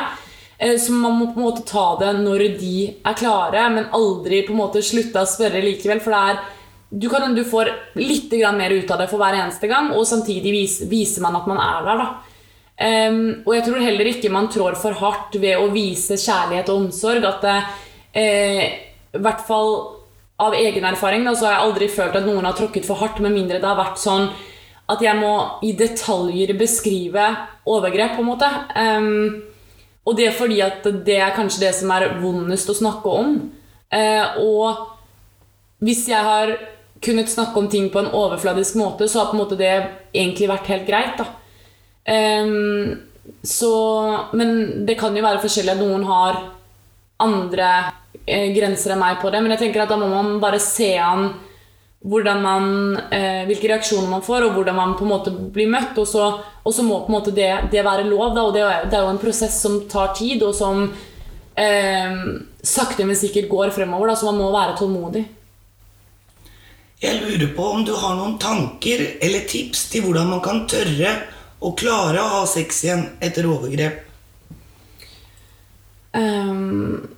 Eh, så man må på en måte ta det når de er klare, men aldri på en måte slutte å spørre likevel. For det er, du, kan, du får litt mer ut av det for hver eneste gang, og samtidig vis, viser man at man er der. da. Um, og jeg tror heller ikke man trår for hardt ved å vise kjærlighet og omsorg. At det, eh, i hvert fall av egen erfaring da, så har jeg aldri følt at noen har tråkket for hardt, med mindre det har vært sånn at jeg må i detaljer beskrive overgrep, på en måte. Um, og det er fordi at det er kanskje det som er vondest å snakke om. Uh, og hvis jeg har kunnet snakke om ting på en overfladisk måte, så har på en måte det egentlig vært helt greit. da. Um, så, men det kan jo være forskjellig at noen har andre eh, grenser enn meg på det. Men jeg tenker at da må man bare se an man, eh, hvilke reaksjoner man får, og hvordan man på en måte blir møtt. Og så, og så må på en måte det, det være lov. Da, og det det er, jo en prosess som tar tid, og som eh, sakte, men sikkert går fremover. Da, så man må være tålmodig. Jeg lurer på om du har noen tanker eller tips til hvordan man kan tørre å klare å ha sex igjen etter overgrep? Um,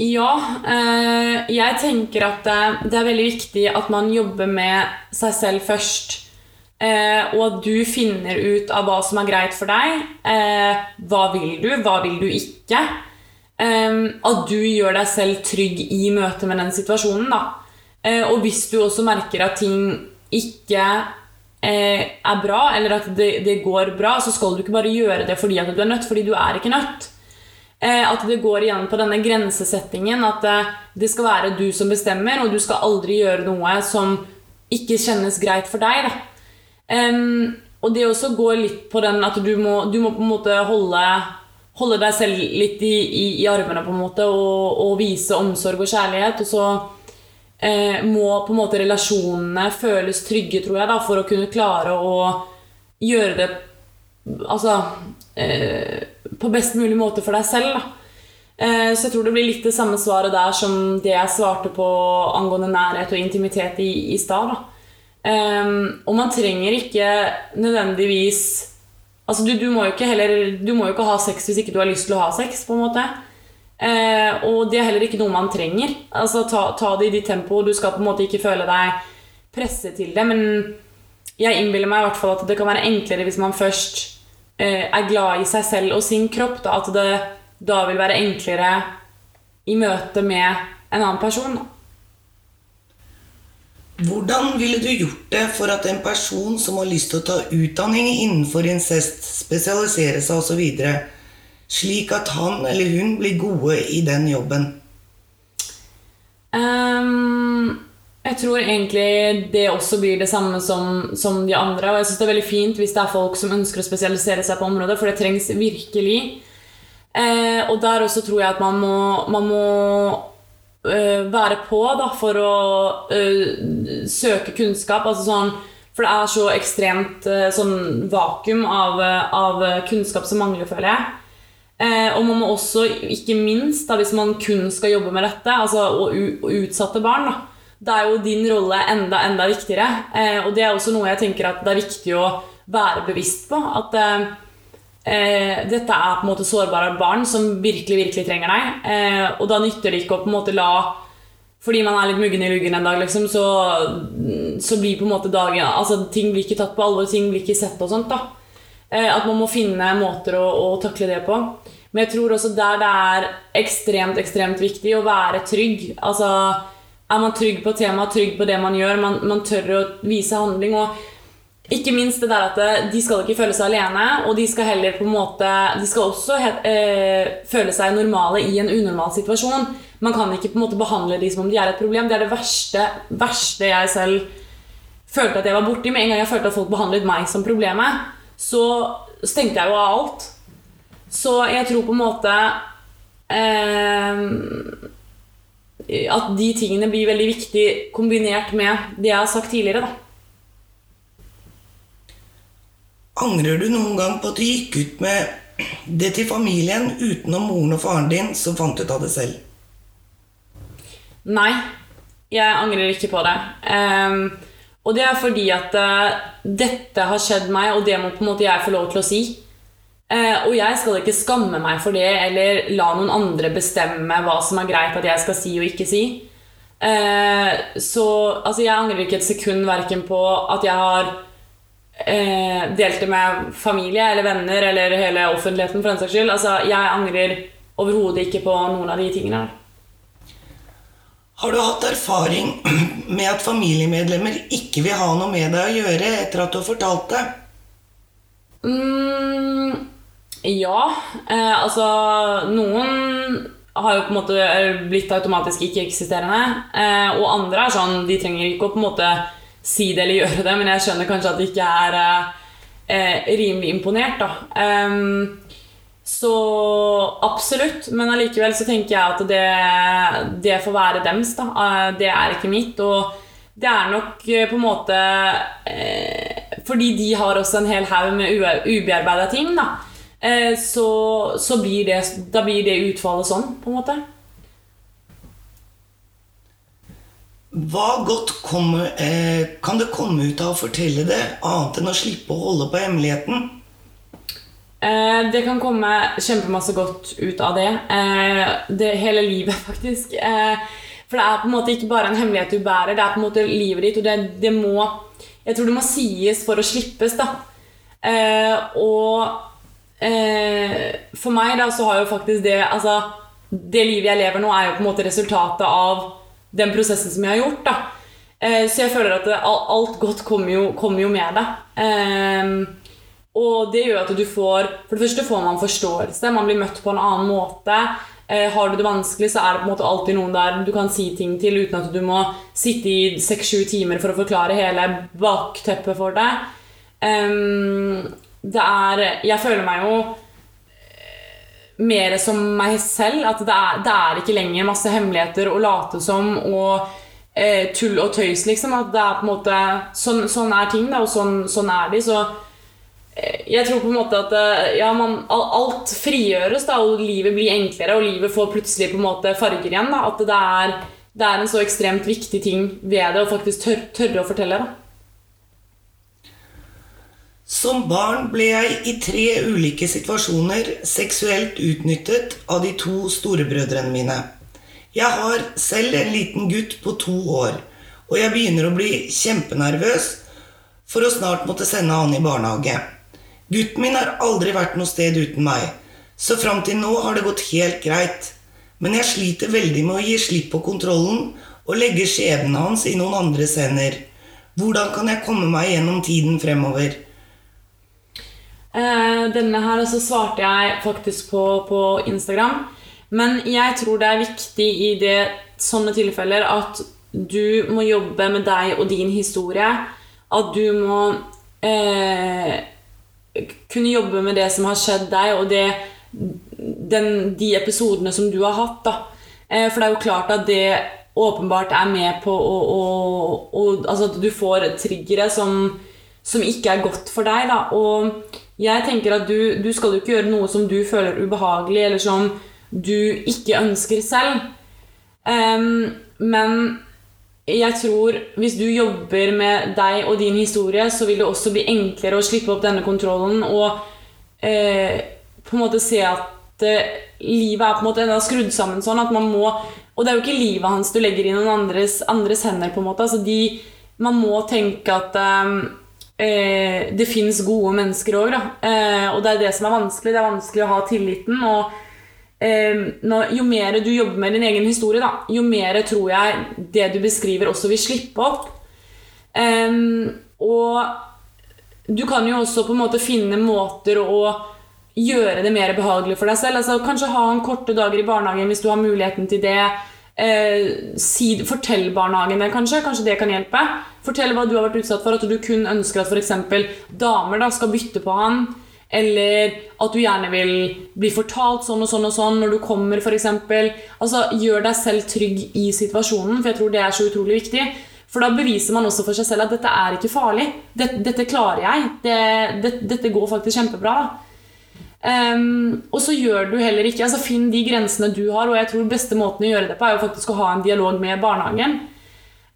ja. Uh, jeg tenker at det er veldig viktig at man jobber med seg selv først. Uh, og at du finner ut av hva som er greit for deg. Uh, hva vil du, hva vil du ikke? At du gjør deg selv trygg i møte med den situasjonen. Da. Og hvis du også merker at ting ikke er bra, eller at det, det går bra, så skal du ikke bare gjøre det fordi at du er nødt, fordi du er ikke nødt. Eh, at det går igjen på denne grensesettingen. At eh, det skal være du som bestemmer, og du skal aldri gjøre noe som ikke kjennes greit for deg. Og det også går litt på den at du må, du må på en måte holde, holde deg selv litt i, i, i, armene på en måte og, og, vise omsorg og kjærlighet. Og så eh, må på en måte relasjonene føles trygge, tror jeg, da, for å kunne klare å gjøre det Altså eh, på best mulig måte for deg selv. Eh, så jeg tror det blir litt det samme svaret der som det jeg svarte på angående nærhet og intimitet i, i stad. Eh, og man trenger ikke nødvendigvis Altså, du, du, må heller Du må jo ikke ha sex hvis ikke du har lyst til å ha sex, på en måte. Eh, og det er heller ikke noe man trenger. Altså, ta, ta det i ditt tempo. Du skal på en måte ikke føle deg presset til det. Men jeg innbiller meg i hvert fall at det kan være enklere hvis man først Eh, er glad i seg selv og sin kropp, da, at det da vil være enklere i møte med en annen person. Hvordan ville du gjort det for at en person som har lyst til å ta utdanning innenfor incest, spesialisere seg osv., slik at han eller hun blir gode i den jobben? Um, jeg tror egentlig det også blir det samme som, som de andre. Og jeg syns det er veldig fint hvis det er folk som ønsker å spesialisere seg på området, for det trengs virkelig. Uh, og der også tror jeg at man må, man må uh, være på da, for å uh, søke kunnskap. Altså sånn, for det er så ekstremt sånn vakuum av, av kunnskap som mangler, føler jeg. Eh, og man må også, ikke minst da, hvis man kun skal jobbe med dette, altså, og, og utsatte barn, da, da er jo din rolle enda, enda viktigere. Eh, og det er også noe jeg tenker at det er viktig å være bevisst på. At eh, eh dette er på en måte sårbare barn som virkelig, virkelig trenger deg. Eh, og da nytter det ikke å på en måte la fordi man er litt muggen i luggen en dag, liksom, så, så blir på en måte dagen altså Ting blir ikke tatt på alvor, ting blir ikke sett og sånt. da. Eh, at man må finne måter å, å takle det på. Men jeg tror også der det er ekstremt, ekstremt viktig å være trygg. Altså, er man trygg på temaet, trygg på det man gjør, man, man tør å vise handling. og ikke minst det der at de skal ikke føle seg alene, og de skal heller på en måte De skal også eh, føle seg normale i en unormal situasjon. Man kan ikke på en måte behandle de som om de er et problem. Det er det verste, verste jeg selv følte at jeg var borti. Med en gang jeg følte at folk behandlet meg som problemet, så stengte jeg jo av alt. Så jeg tror på en måte eh, At de tingene blir veldig viktig kombinert med det jeg har sagt tidligere. da. Angrer du noen gang på at du gikk ut med det til familien utenom moren og faren din, som fant ut av det selv? Nei, jeg angrer ikke på det. Um, og det er fordi at uh, dette har skjedd meg, og det må på en måte jeg få lov til å si. Uh, og jeg skal ikke skamme meg for det eller la noen andre bestemme hva som er greit at jeg skal si og ikke si. Uh, så altså, jeg angrer ikke et sekund verken på at jeg har delt det med familie eller venner eller hele offentligheten for den saks skyld. Altså, jeg angrer overhodet ikke på noen av de tingene. Har du hatt erfaring <clears throat> med at familiemedlemmer ikke vil ha noe med deg å gjøre etter at du har fortalt det? Mm, ja. Eh, altså Noen har jo på en måte blitt automatisk ikke-eksisterende. Eh, og andre er sånn De trenger ikke å på en måte si det eller gjøre det, men jeg skjønner kanskje at de ikke er eh, rimelig imponert. da. Um, så absolutt. Men allikevel så tenker jeg at det, det får være dems. da. Eh, det er ikke mitt. Og det er nok eh, på en måte eh, Fordi de har også en hel haug med ubearbeida ting, da. Så, så blir det, da blir det utfallet sånn, på en måte. Hva godt kommer, eh, kan det komme ut av å fortelle det, annet enn å slippe å holde på hemmeligheten? Eh, det kan komme kjempemasse godt ut av det. Eh, det hele livet, <laughs> faktisk. Eh, for det er på en måte ikke bare en hemmelighet du bærer, det er på en måte livet ditt. Og det, det må Jeg tror det må sies for å slippes, da. og for meg, da, så har jo faktisk det Altså, det livet jeg lever nå, er jo på en måte resultatet av den prosessen som jeg har gjort, da. så jeg føler at det, alt godt kommer jo, kommer jo med det. Og det gjør at du får For det første får man forståelse. Man blir møtt på en annen måte. Eh, har du det vanskelig, så er det på en måte alltid noen der du kan si ting til uten at du må sitte i seks-sju timer for å forklare hele bakteppet for deg. Um, det er Jeg føler meg jo eh, mer som meg selv. At det er, det er ikke lenger masse hemmeligheter å late som og eh, tull og tøys, liksom. At det er på en måte Sånn, sånn er ting, da, og sånn, sånn er de. Så jeg tror på en måte at eh, ja, man, alt frigjøres, da, og livet blir enklere, og livet får plutselig på en måte farger igjen. Da, at det er, det er, en så ekstremt viktig ting ved det å faktisk tør, tørre å fortelle. Da. Som barn ble jeg i tre ulike situasjoner seksuelt utnyttet av de to storebrødrene mine. Jeg har selv en liten gutt på to år, og jeg begynner å bli kjempenervøs for å snart måtte sende han i barnehage. Gutten min har aldri vært noe sted uten meg, så fram til nå har det gått helt greit. Men jeg sliter veldig med å gi slipp på kontrollen og legge skjebnen hans i noen andres hender. Hvordan kan jeg komme meg gjennom tiden fremover? Eh, denne her så svarte jeg faktisk på, på Instagram. Men jeg tror det er viktig i det, sånne tilfeller at du må jobbe med deg og din historie. At du må eh, kunne jobbe med det som har skjedd deg, og det, den, de episodene som du har hatt. da. Eh, for det er jo klart at det åpenbart er med på å, å, å Altså at du får triggere som, som ikke er godt for deg. Da. Og jeg tenker at du, du skal jo ikke gjøre noe som du føler ubehagelig, eller som du ikke ønsker selv. Um, men jeg tror hvis du jobber med deg og din historie, så vil det også bli enklere å slippe opp denne kontrollen og eh, på en måte se at eh, livet er på en måte skrudd sammen sånn at man må Og det er jo ikke livet hans du legger i noen andres, andres hender. på en måte altså de, Man må tenke at eh, det fins gode mennesker òg, eh, og det er det som er vanskelig. Det er vanskelig å ha tilliten. og jo mer du jobber med din egen historie, da, jo mer tror jeg det du beskriver, også vil slippe opp. Um, og du kan jo også på en måte finne måter å gjøre det mer behagelig for deg selv. Altså, kanskje ha en korte dager i barnehagen hvis du har muligheten til det. Eh, si, fortell barnehagen det, kanskje. Kanskje det kan hjelpe. Fortell hva du har vært utsatt for. At du kun ønsker at f.eks. damer da, skal bytte på han. Eller at du gjerne vil bli fortalt sånn og sånn og sånn når du kommer, f.eks. Altså, gjør deg selv trygg i situasjonen, for jeg tror det er så utrolig viktig. For da beviser man også for seg selv at dette er ikke farlig. Dette, dette klarer jeg. Det, det, dette går faktisk kjempebra. Um, og så gjør du heller ikke altså Finn de grensene du har, og jeg tror beste måten å gjøre det på er jo faktisk å ha en dialog med barnehagen.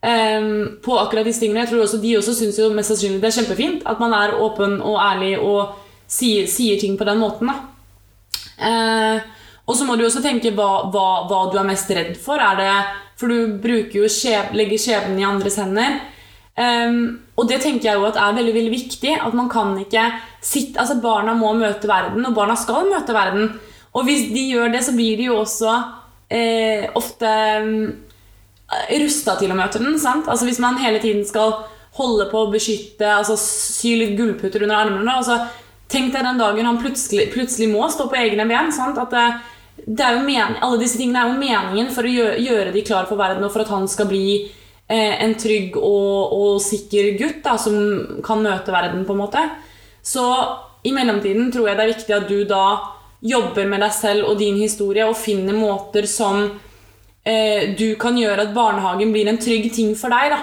Um, på akkurat disse tingene. Jeg tror også De også syns mest sannsynlig det er kjempefint at man er åpen og ærlig og sier, sier ting på den måten. Eh, og så må du også tenke hva, hva, hva, du er mest redd for. Er det, for du bruker jo skjeb, legger skjebnen i andres hender. Um, og det tenker jeg jo at er veldig veldig viktig. At man kan ikke sitte, altså Barna må møte verden, og barna skal møte verden. Og hvis de gjør det, så blir de jo også eh, ofte um, rusta til å møte den. sant? Altså Hvis man hele tiden skal holde på å beskytte, altså sy litt gullputter under armene altså Tenk deg den dagen han plutselig, plutselig må stå på egne ben. At det, det er jo men, alle disse tingene er jo meningen for å gjøre, gjøre de klar for verden, og for at han skal bli eh, en trygg og, og, sikker gutt da, som kan møte verden, på en måte. Så i mellomtiden tror jeg det er viktig at du da jobber med deg selv og din historie, og finner måter som eh, du kan gjøre at barnehagen blir en trygg ting for deg. da.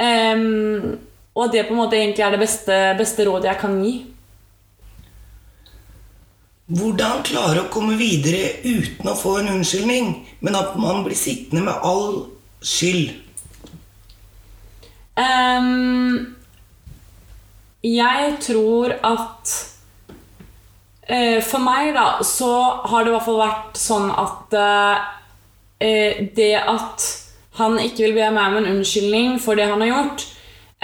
Um, og at det på en måte egentlig er det beste, beste rådet jeg kan gi. Hvordan klare å komme videre uten å få en unnskyldning, men at man blir sittende med all skyld? Um, jeg tror at uh, For meg, da, så har det i hvert fall vært sånn at uh, det at han ikke vil be meg om en unnskyldning for det han har gjort,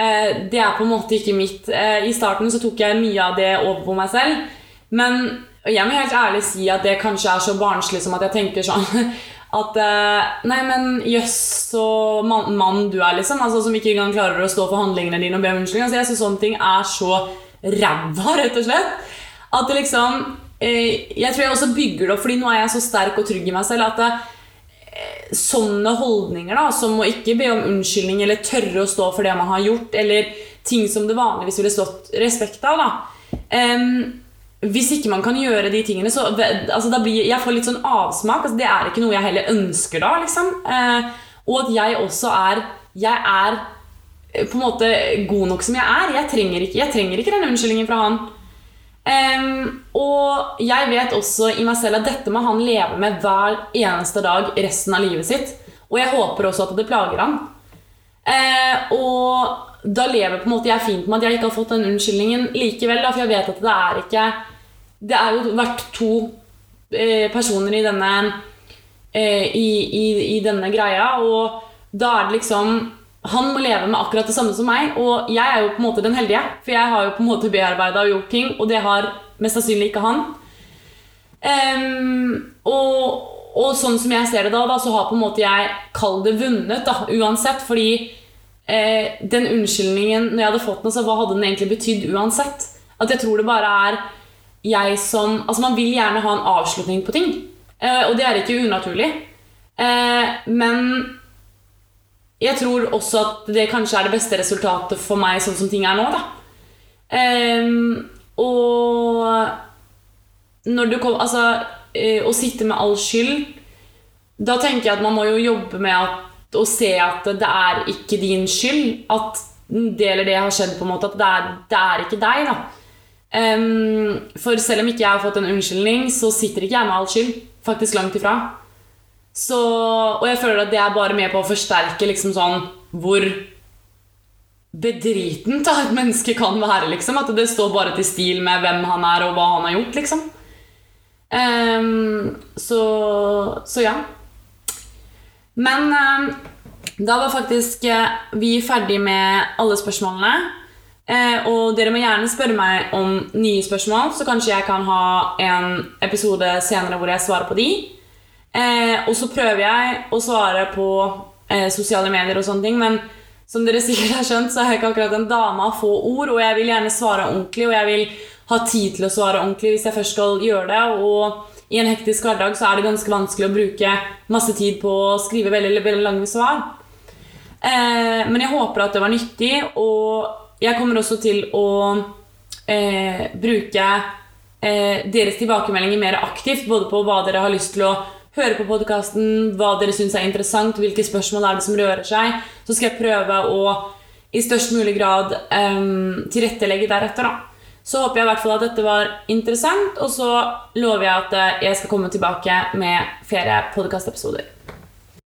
uh, det er på en måte ikke mitt. I starten så tok jeg mye av det over på meg selv. Men og jeg må helt ærlig si at det kanskje er så barnslig som at jeg tenker sånn <laughs> at eh, Nei, men jøss, så mann, man du er, liksom. Altså, som ikke engang klarer å stå for handlingene dine og be om unnskyldning. Altså, jeg syns sånne ting er så ræva, rett og slett. At det liksom eh, Jeg tror jeg også bygger det opp, fordi nå er jeg så sterk og trygg i meg selv at det, eh, sånne holdninger, da, som å ikke be om unnskyldning eller tørre å stå for det man har gjort, eller ting som det vanligvis ville stått respekt av, da. Um, hvis ikke man kan gjøre de tingene, så altså, blir, Jeg får litt sånn avsmak. Altså, det er ikke noe jeg heller ønsker da. Liksom. Eh, og at jeg også er Jeg er eh, på en måte god nok som jeg er. Jeg trenger ikke, jeg trenger ikke den unnskyldningen fra han. Um, og jeg vet også i meg selv at dette må han leve med hver eneste dag resten av livet sitt. Og jeg håper også at det plager han. Uh, og da lever på en måte jeg fint med at jeg ikke har fått den unnskyldningen likevel. Da, for jeg vet at det er ikke Det er jo vært to eh, personer i denne eh, i, i, i, denne greia, og da er det liksom Han må leve med akkurat det samme som meg, og jeg er jo på en måte den heldige. For jeg har jo på en måte bearbeida og gjort ting, og det har mest sannsynlig ikke han. Um, og, og, sånn som jeg ser det da, da så har på en måte jeg kall det vunnet, da, uansett. Fordi eh, den unnskyldningen, når jeg hadde fått den, så hva hadde den egentlig betydd uansett? At jeg tror det bare er jeg som Altså, man vil gjerne ha en avslutning på ting. Eh, og det er ikke unaturlig. Eh, men jeg tror også at det kanskje er det beste resultatet for meg sånn som ting er nå, da. Eh, og når du kom Altså, eh, å sitte med all skyld da tenker jeg at man må jo jobbe med at, å se at det er ikke din skyld. At det eller det har skjedd, på en måte. At det er, det er ikke deg, da. Um, for selv om ikke jeg har fått en unnskyldning, så sitter ikke jeg med all skyld. Faktisk langt ifra. Så, og jeg føler at det er bare med på å forsterke liksom sånn hvor bedritent et menneske kan være. liksom At det står bare til stil med hvem han er og hva han har gjort. liksom Um, så, så ja. Men da var faktisk eh, vi ferdig med alle spørsmålene. Eh, og dere må gjerne spørre meg om nye spørsmål, så kanskje jeg kan ha en episode senere hvor jeg svarer på de. Eh, og så prøver jeg å svare på eh, sosiale medier og sånne ting, men som dere <laughs> sikkert har skjønt, så er jeg ikke akkurat en dame av få ord, og jeg vil gjerne svare ordentlig, og jeg vil ha tid til å svare ordentlig hvis jeg først skal gjøre det. Og i en hektisk hverdag så er det ganske vanskelig å bruke masse tid på å skrive veldig, veldig lange svar. Eh, men jeg håper at det var nyttig, og jeg kommer også til å eh, bruke eh, deres tilbakemeldinger mer aktivt, både på hva dere har lyst til å høre på podkasten, hva dere syns er interessant, hvilke spørsmål er det som rører seg. Så skal jeg prøve å i størst mulig grad eh, tilrettelegge deretter. da. Så håper jeg i hvert fall at dette var interessant, og så lover jeg at jeg skal komme tilbake med flere podkastepisoder.